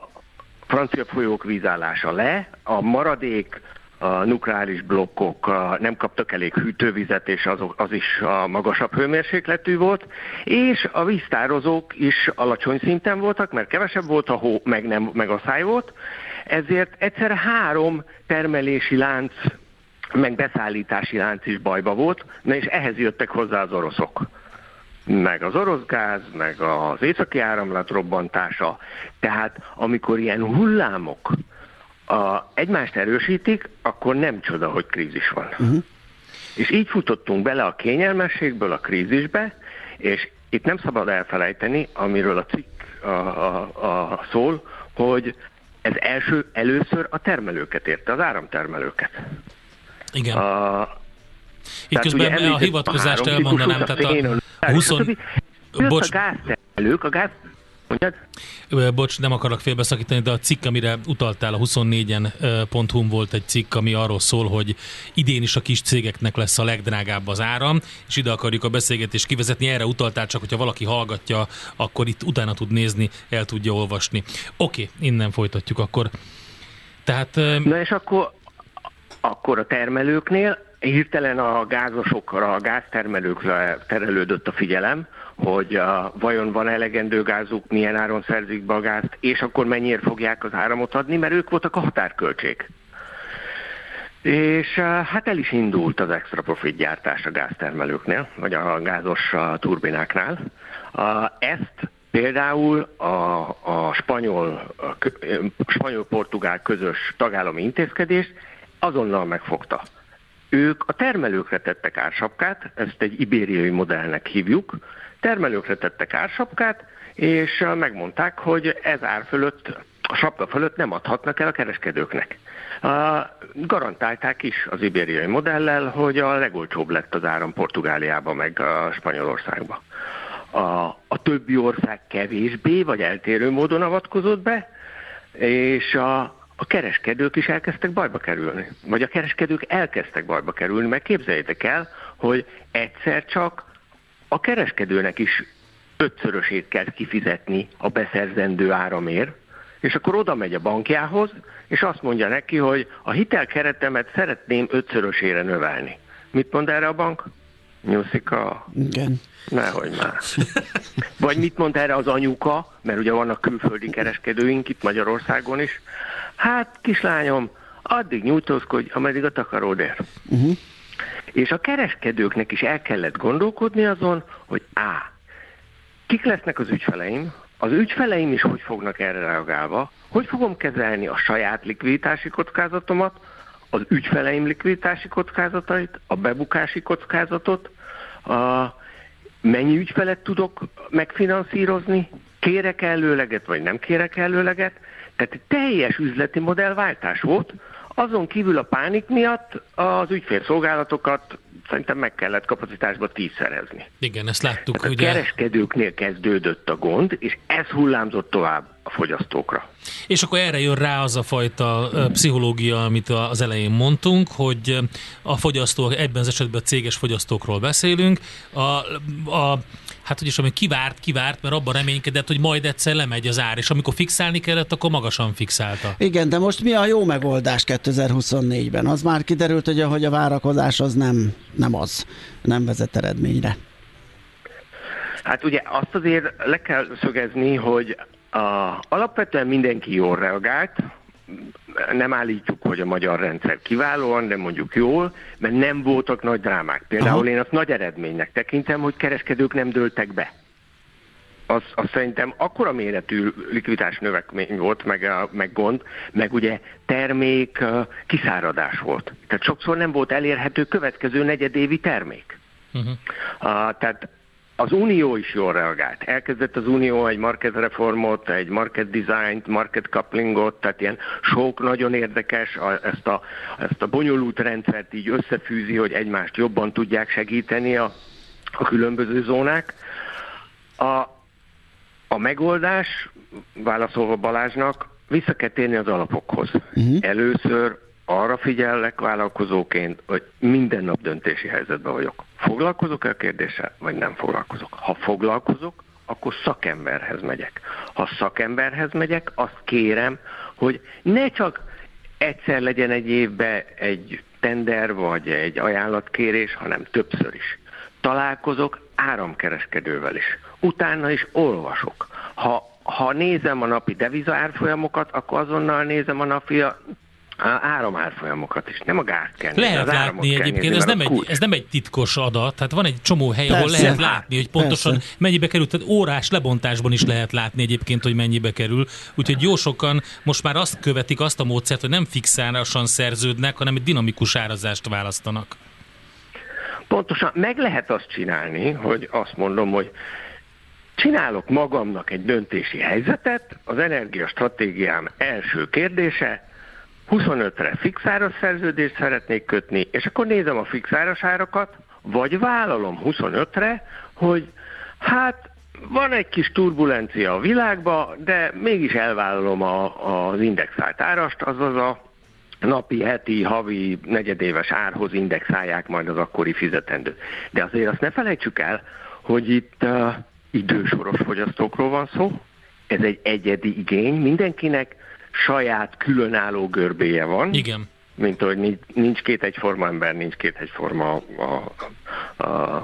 francia folyók vízállása le, a maradék a nukleáris blokkok nem kaptak elég hűtővizet, és az, az is a magasabb hőmérsékletű volt, és a víztározók is alacsony szinten voltak, mert kevesebb volt a hó, meg, nem, meg a száj volt, ezért egyszer három termelési lánc, meg beszállítási lánc is bajba volt, na és ehhez jöttek hozzá az oroszok meg az orosz gáz, meg az északi áramlat robbantása. Tehát amikor ilyen hullámok a, egymást erősítik, akkor nem csoda, hogy krízis van. Uh-huh. És így futottunk bele a kényelmességből a krízisbe, és itt nem szabad elfelejteni, amiről a cikk a, a, a szól, hogy ez első, először a termelőket érte, az áramtermelőket. Igen. A, itt közben a hivatkozást elmondanám, tehát a, a 20... Bocs. A gáztermelők, a gáz Mondjad? Bocs, nem akarok félbeszakítani, de a cikk, amire utaltál a 24-en.hu volt egy cikk, ami arról szól, hogy idén is a kis cégeknek lesz a legdrágább az áram, és ide akarjuk a beszélgetést kivezetni. Erre utaltál, csak hogyha valaki hallgatja, akkor itt utána tud nézni, el tudja olvasni. Oké, innen folytatjuk akkor. Tehát... Na és akkor, akkor a termelőknél hirtelen a gázosokra, a gáztermelőkre terelődött a figyelem, hogy a, vajon van elegendő gázuk, milyen áron szerzik be a gázt, és akkor mennyire fogják az áramot adni, mert ők voltak a határköltség. És hát el is indult az extra profit gyártás a gáztermelőknél, vagy a gázos turbináknál. Ezt például a, a spanyol, a spanyol-portugál közös tagállami intézkedést azonnal megfogta. Ők a termelőkre tettek ársapkát, ezt egy ibériai modellnek hívjuk, termelőkre tettek ársapkát, és megmondták, hogy ez ár fölött, a sapka fölött nem adhatnak el a kereskedőknek. Garantálták is az ibériai modellel, hogy a legolcsóbb lett az áram Portugáliába, meg a Spanyolországba. A, a többi ország kevésbé, vagy eltérő módon avatkozott be, és a, a kereskedők is elkezdtek bajba kerülni. Vagy a kereskedők elkezdtek bajba kerülni, mert képzeljétek el, hogy egyszer csak a kereskedőnek is ötszörösét kell kifizetni a beszerzendő áramért, és akkor oda megy a bankjához, és azt mondja neki, hogy a hitelkeretemet szeretném ötszörösére növelni. Mit mond erre a bank? Nyuszika. Igen. Nehogy már. Vagy mit mond erre az anyuka, mert ugye vannak külföldi kereskedőink itt Magyarországon is. Hát, kislányom, addig nyújtózkodj, ameddig a takaród ér. Uh-huh. És a kereskedőknek is el kellett gondolkodni azon, hogy A. Kik lesznek az ügyfeleim, az ügyfeleim is hogy fognak erre reagálva, hogy fogom kezelni a saját likviditási kockázatomat, az ügyfeleim likviditási kockázatait, a bebukási kockázatot, a mennyi ügyfelet tudok megfinanszírozni, kérek előleget, vagy nem kérek előleget. Tehát teljes üzleti modellváltás volt, azon kívül a pánik miatt az ügyfélszolgálatokat szerintem meg kellett kapacitásba tízszerezni. Igen, ezt láttuk. Hát a ugye... kereskedőknél kezdődött a gond, és ez hullámzott tovább a fogyasztókra. És akkor erre jön rá az a fajta pszichológia, amit az elején mondtunk, hogy a fogyasztók, egyben az esetben a céges fogyasztókról beszélünk, a, a hát hogy is, ami kivárt, kivárt, mert abban reménykedett, hogy majd egyszer lemegy az ár, és amikor fixálni kellett, akkor magasan fixálta. Igen, de most mi a jó megoldás 2024-ben? Az már kiderült, hogy, hogy a várakozás az nem, nem az, nem vezet eredményre. Hát ugye azt azért le kell szögezni, hogy a, alapvetően mindenki jól reagált, nem állítjuk, hogy a magyar rendszer kiválóan, de mondjuk jól, mert nem voltak nagy drámák. Például Aha. én azt nagy eredménynek tekintem, hogy kereskedők nem dőltek be. Az, az szerintem akkora méretű likviditás növekmény volt, meg, meg gond, meg ugye termék kiszáradás volt. Tehát sokszor nem volt elérhető következő negyedévi termék. Uh-huh. Uh, tehát az Unió is jól reagált. Elkezdett az Unió egy market reformot, egy market design market couplingot, tehát ilyen sok nagyon érdekes, a, ezt, a, ezt a bonyolult rendszert így összefűzi, hogy egymást jobban tudják segíteni a, a különböző zónák. A, a megoldás, válaszolva Balázsnak, vissza kell térni az alapokhoz. Uh-huh. Először arra figyellek vállalkozóként, hogy minden nap döntési helyzetben vagyok. Foglalkozok-e a kérdéssel, vagy nem foglalkozok? Ha foglalkozok, akkor szakemberhez megyek. Ha szakemberhez megyek, azt kérem, hogy ne csak egyszer legyen egy évben egy tender vagy egy ajánlatkérés, hanem többször is. Találkozok áramkereskedővel is. Utána is olvasok. Ha ha nézem a napi deviza árfolyamokat, akkor azonnal nézem a napi áramárfolyamokat is, nem a gáz kell Lehet látni egyébként, nézni, ez, nem egy, ez nem egy titkos adat, tehát van egy csomó hely, Persze. ahol lehet látni, hogy pontosan Persze. mennyibe kerül, tehát órás lebontásban is lehet látni egyébként, hogy mennyibe kerül, úgyhogy jó sokan most már azt követik, azt a módszert, hogy nem fixárasan szerződnek, hanem egy dinamikus árazást választanak. Pontosan, meg lehet azt csinálni, hogy azt mondom, hogy csinálok magamnak egy döntési helyzetet, az energiastratégiám első kérdése, 25-re fixáros szerződést szeretnék kötni, és akkor nézem a fixáros árakat, vagy vállalom 25-re, hogy hát van egy kis turbulencia a világban, de mégis elvállalom a, az indexált árast, azaz a napi, heti, havi, negyedéves árhoz indexálják majd az akkori fizetendőt. De azért azt ne felejtsük el, hogy itt uh, idősoros fogyasztókról van szó, ez egy egyedi igény, mindenkinek saját különálló görbéje van. Igen. Mint hogy nincs két egyforma ember, nincs két egyforma a, a, a,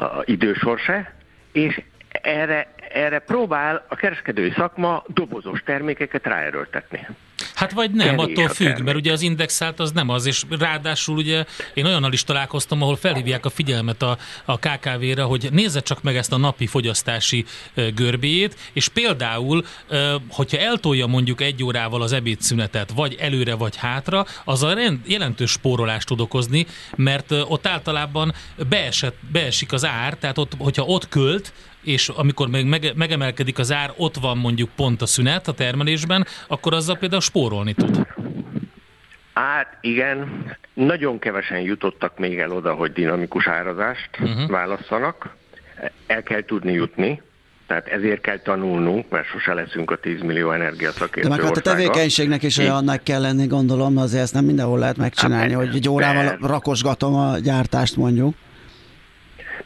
a idősorse, és erre, erre próbál a kereskedői szakma dobozos termékeket ráerőltetni. Hát vagy nem, attól függ, mert ugye az indexált az nem az, és ráadásul ugye én olyannal is találkoztam, ahol felhívják a figyelmet a, a KKV-re, hogy nézze csak meg ezt a napi fogyasztási görbéjét, és például, hogyha eltolja mondjuk egy órával az ebédszünetet, vagy előre, vagy hátra, az a rend, jelentős spórolást tud okozni, mert ott általában beesett, beesik az ár, tehát ott, hogyha ott költ, és amikor még mege, megemelkedik az ár, ott van mondjuk pont a szünet a termelésben, akkor azzal például spórolni tud. Hát igen, nagyon kevesen jutottak még el oda, hogy dinamikus árazást uh-huh. válasszanak. El kell tudni jutni, tehát ezért kell tanulnunk, mert sose leszünk a 10 millió energiaszakértő De meg hát a tevékenységnek is olyannak kell lenni, gondolom, azért ezt nem mindenhol lehet megcsinálni, hát, hogy egy órával per... rakosgatom a gyártást mondjuk.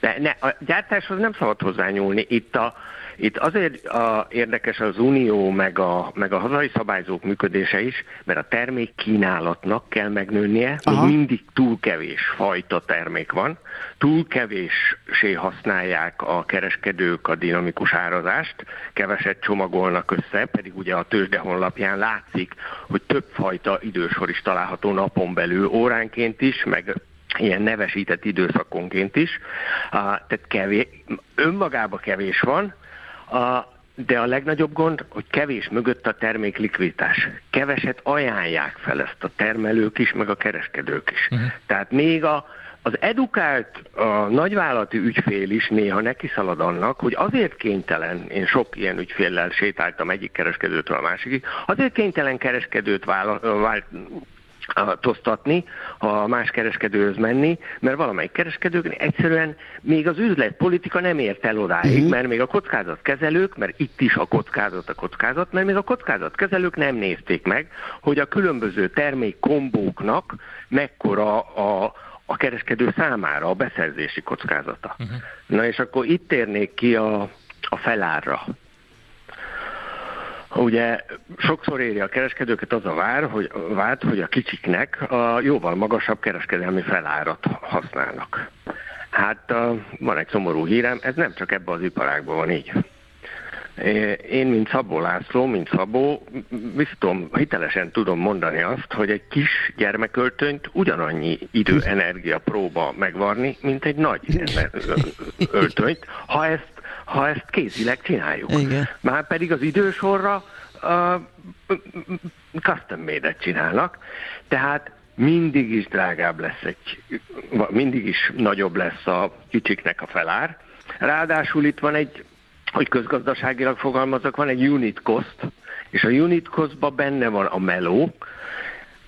De ne, a gyártáshoz nem szabad hozzányúlni. Itt a, itt azért a, érdekes az unió meg a, meg a hazai szabályzók működése is, mert a termék kínálatnak kell megnőnie, még mindig túl kevés fajta termék van, túl kevéssé használják a kereskedők a dinamikus árazást, keveset csomagolnak össze, pedig ugye a tőzsde honlapján látszik, hogy több fajta idősor is található napon belül, óránként is, meg ilyen nevesített időszakonként is. Tehát kevés, önmagában kevés van, de a legnagyobb gond, hogy kevés mögött a termék likviditás. Keveset ajánlják fel ezt a termelők is, meg a kereskedők is. Uh-huh. Tehát még a, az edukált a nagyvállalati ügyfél is néha neki szalad annak, hogy azért kénytelen, én sok ilyen ügyféllel sétáltam egyik kereskedőtől a másikig, azért kénytelen kereskedőt vála, vált, tosztatni, ha más kereskedőhöz menni, mert valamelyik kereskedők egyszerűen még az üzletpolitika nem ért el odáig, uh-huh. mert még a kockázatkezelők, mert itt is a kockázat a kockázat, mert még a kockázatkezelők nem nézték meg, hogy a különböző termékkombóknak mekkora a, a kereskedő számára a beszerzési kockázata. Uh-huh. Na és akkor itt térnék ki a, a felárra. Ugye sokszor éri a kereskedőket az a vár, hogy, vált, hogy a kicsiknek a jóval magasabb kereskedelmi felárat használnak. Hát van egy szomorú hírem, ez nem csak ebben az iparágban van így. Én, mint Szabó László, mint Szabó, biztos, hitelesen tudom mondani azt, hogy egy kis gyermeköltönyt ugyanannyi idő, energia próba megvarni, mint egy nagy öltönyt, ha ezt ha ezt kézileg csináljuk. Igen. Már pedig az idősorra uh, custom made csinálnak, tehát mindig is drágább lesz egy, mindig is nagyobb lesz a kicsiknek a felár. Ráadásul itt van egy, hogy közgazdaságilag fogalmazok, van egy unit cost, és a unit costban benne van a meló,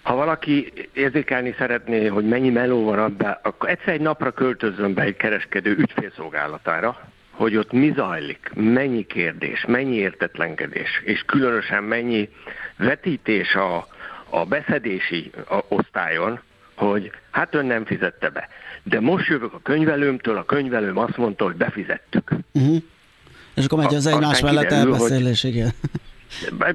ha valaki érzékelni szeretné, hogy mennyi meló van abban, akkor egyszer egy napra költözön be egy kereskedő ügyfélszolgálatára, hogy ott mi zajlik, mennyi kérdés, mennyi értetlenkedés, és különösen mennyi vetítés a, a beszedési osztályon, hogy hát ön nem fizette be. De most jövök a könyvelőmtől, a könyvelőm azt mondta, hogy befizettük. Uh-huh. És akkor megy az egymás mellett elbeszélés, igen.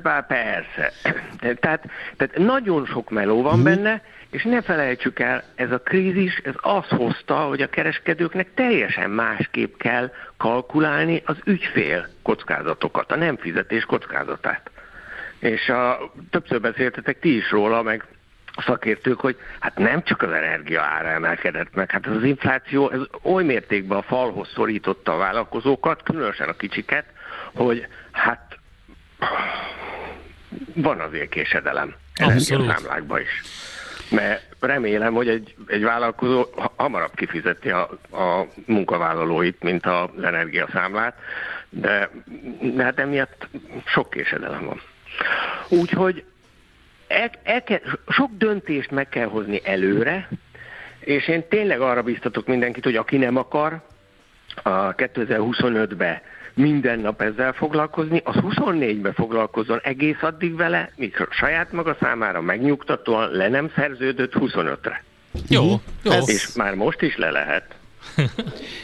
Bár persze. Tehát, tehát nagyon sok meló van uh-huh. benne, és ne felejtsük el, ez a krízis, ez azt hozta, hogy a kereskedőknek teljesen másképp kell kalkulálni az ügyfél kockázatokat, a nem fizetés kockázatát. És a, többször beszéltetek ti is róla, meg szakértők, hogy hát nem csak az energia ára emelkedett meg, hát ez az infláció ez oly mértékben a falhoz szorította a vállalkozókat, különösen a kicsiket, hogy hát van azért késedelem. Energiaszámlákban is. Mert remélem, hogy egy, egy vállalkozó hamarabb kifizeti a, a munkavállalóit, mint az energiaszámlát, de, de hát emiatt sok késedelem van. Úgyhogy el, el kell, sok döntést meg kell hozni előre, és én tényleg arra biztatok mindenkit, hogy aki nem akar, a 2025-be minden nap ezzel foglalkozni, az 24-be foglalkozzon egész addig vele, mikor saját maga számára megnyugtatóan le nem szerződött 25-re. Jó, jó. És már most is le lehet.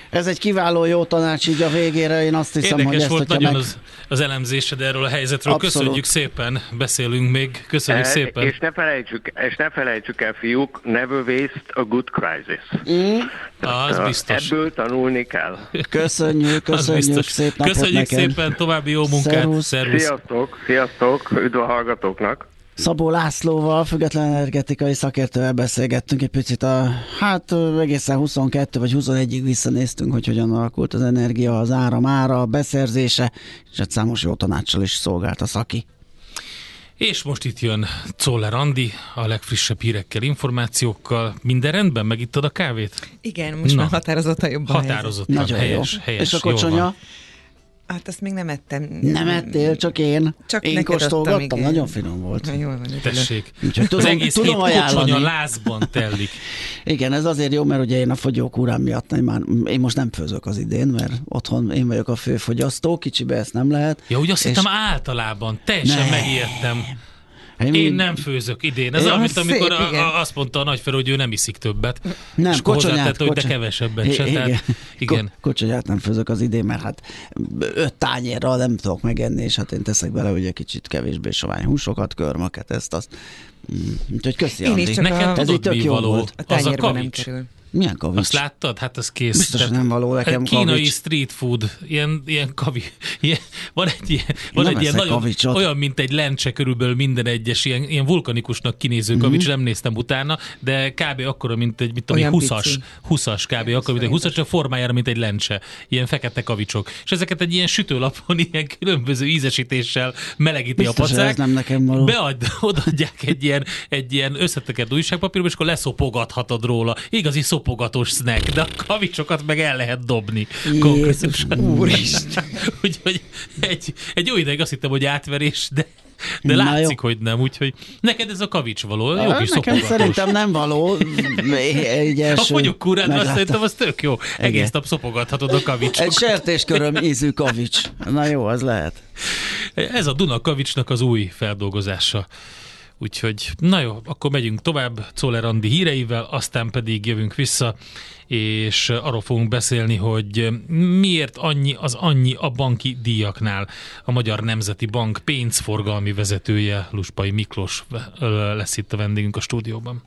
Ez egy kiváló jó tanács így a végére, én azt hiszem, Érdekes hogy ezt, volt nagyon meg... az, az elemzésed erről a helyzetről. Abszolút. Köszönjük szépen, beszélünk még. Köszönjük e, szépen. És ne, felejtsük, és ne felejtsük el, fiúk, never waste a good crisis. Mm. Tehát, az biztos. Ebből tanulni kell. Köszönjük, köszönjük, szép napot Köszönjük neked. szépen, további jó munkát. Szervusz. Szervusz. Sziasztok, sziasztok, üdv a hallgatóknak. Szabó Lászlóval, független energetikai szakértővel beszélgettünk egy picit a, hát egészen 22 vagy 21-ig visszanéztünk, hogy hogyan alakult az energia, az áram ára, a beszerzése, és egy számos jó tanácssal is szolgált a szaki. És most itt jön Czoller Andi a legfrissebb hírekkel, információkkal. Minden rendben? Megittad a kávét? Igen, most Na. már határozottan jobban Határozottan, Nagyon helyes, jó. helyes. És a kocsonya? Hát azt még nem ettem. Nem ettél, csak én. Csak én kóstolgattam, adtam, igen. nagyon finom volt. Na, jól van, Tessék. Úgyhogy Az tudom, egész tudom ajánlani. kocsonya lázban telik. Igen, ez azért jó, mert ugye én a fogyókúrám miatt én, már, én most nem főzök az idén, mert otthon én vagyok a fő fogyasztó, kicsibe ezt nem lehet. Ja, úgy azt És- hittem általában. Teljesen Nem. megijedtem. Én, Én nem főzök idén. Ez olyan, mint szép, amikor a, igen. a, azt mondta a nagyferő, hogy ő nem iszik többet. Nem, és kocsonyát, hozzátette, hogy de kevesebbet se. I- Tehát, igen. igen. Ko- kocsonyát nem főzök az idén, mert hát öt tányérral nem tudok megenni, és hát én teszek bele ugye kicsit kevésbé sovány húsokat, körmöket, ezt azt. Mm, Úgyhogy köszi, Én is Andi. csak Neked a- Ez így tök jó való? volt. A Az a nem kerül. Milyen kavics? Azt láttad? Hát ez kész. Biztos, Tehát nem való nekem kínai kavics. street food, ilyen, ilyen kavi, ilyen, van egy ilyen, van nem egy ilyen nagyon, kavicsot. olyan, mint egy lencse körülbelül minden egyes, ilyen, ilyen vulkanikusnak kinéző Mhm. kavics, nem néztem utána, de kb. akkora, mint egy, mit tudom, Olyan 20-as, pici. 20-as kb. akkor, mint egy 20-as, csak formájára, mint egy lencse. Ilyen fekete kavicsok. És ezeket egy ilyen sütőlapon ilyen különböző ízesítéssel melegíti Biztos, a pacák. ez nem nekem való. Bead, odaadják egy ilyen, egy ilyen összetekert újságpapírba, és akkor leszopogathatod róla. Igazi szopogatós snack, de a kavicsokat meg el lehet dobni. Konkrétusan. Úristen. Úgyhogy egy, egy jó ideig azt hittem, hogy átverés, de, de Na látszik, jó. hogy nem. Úgyhogy neked ez a kavics való. Jó Ah, kis Nekem szopogatós. szerintem nem való. Egy A első fogyókúrádra azt meglátás. szerintem az tök jó. Egész Igen. nap szopogathatod a kavicsot. Egy sertésköröm ízű kavics. Na jó, az lehet. Ez a Duna kavicsnak az új feldolgozása. Úgyhogy, na jó, akkor megyünk tovább Czoller Andi híreivel, aztán pedig jövünk vissza, és arról fogunk beszélni, hogy miért annyi az annyi a banki díjaknál. A Magyar Nemzeti Bank pénzforgalmi vezetője, Luspai Miklós lesz itt a vendégünk a stúdióban.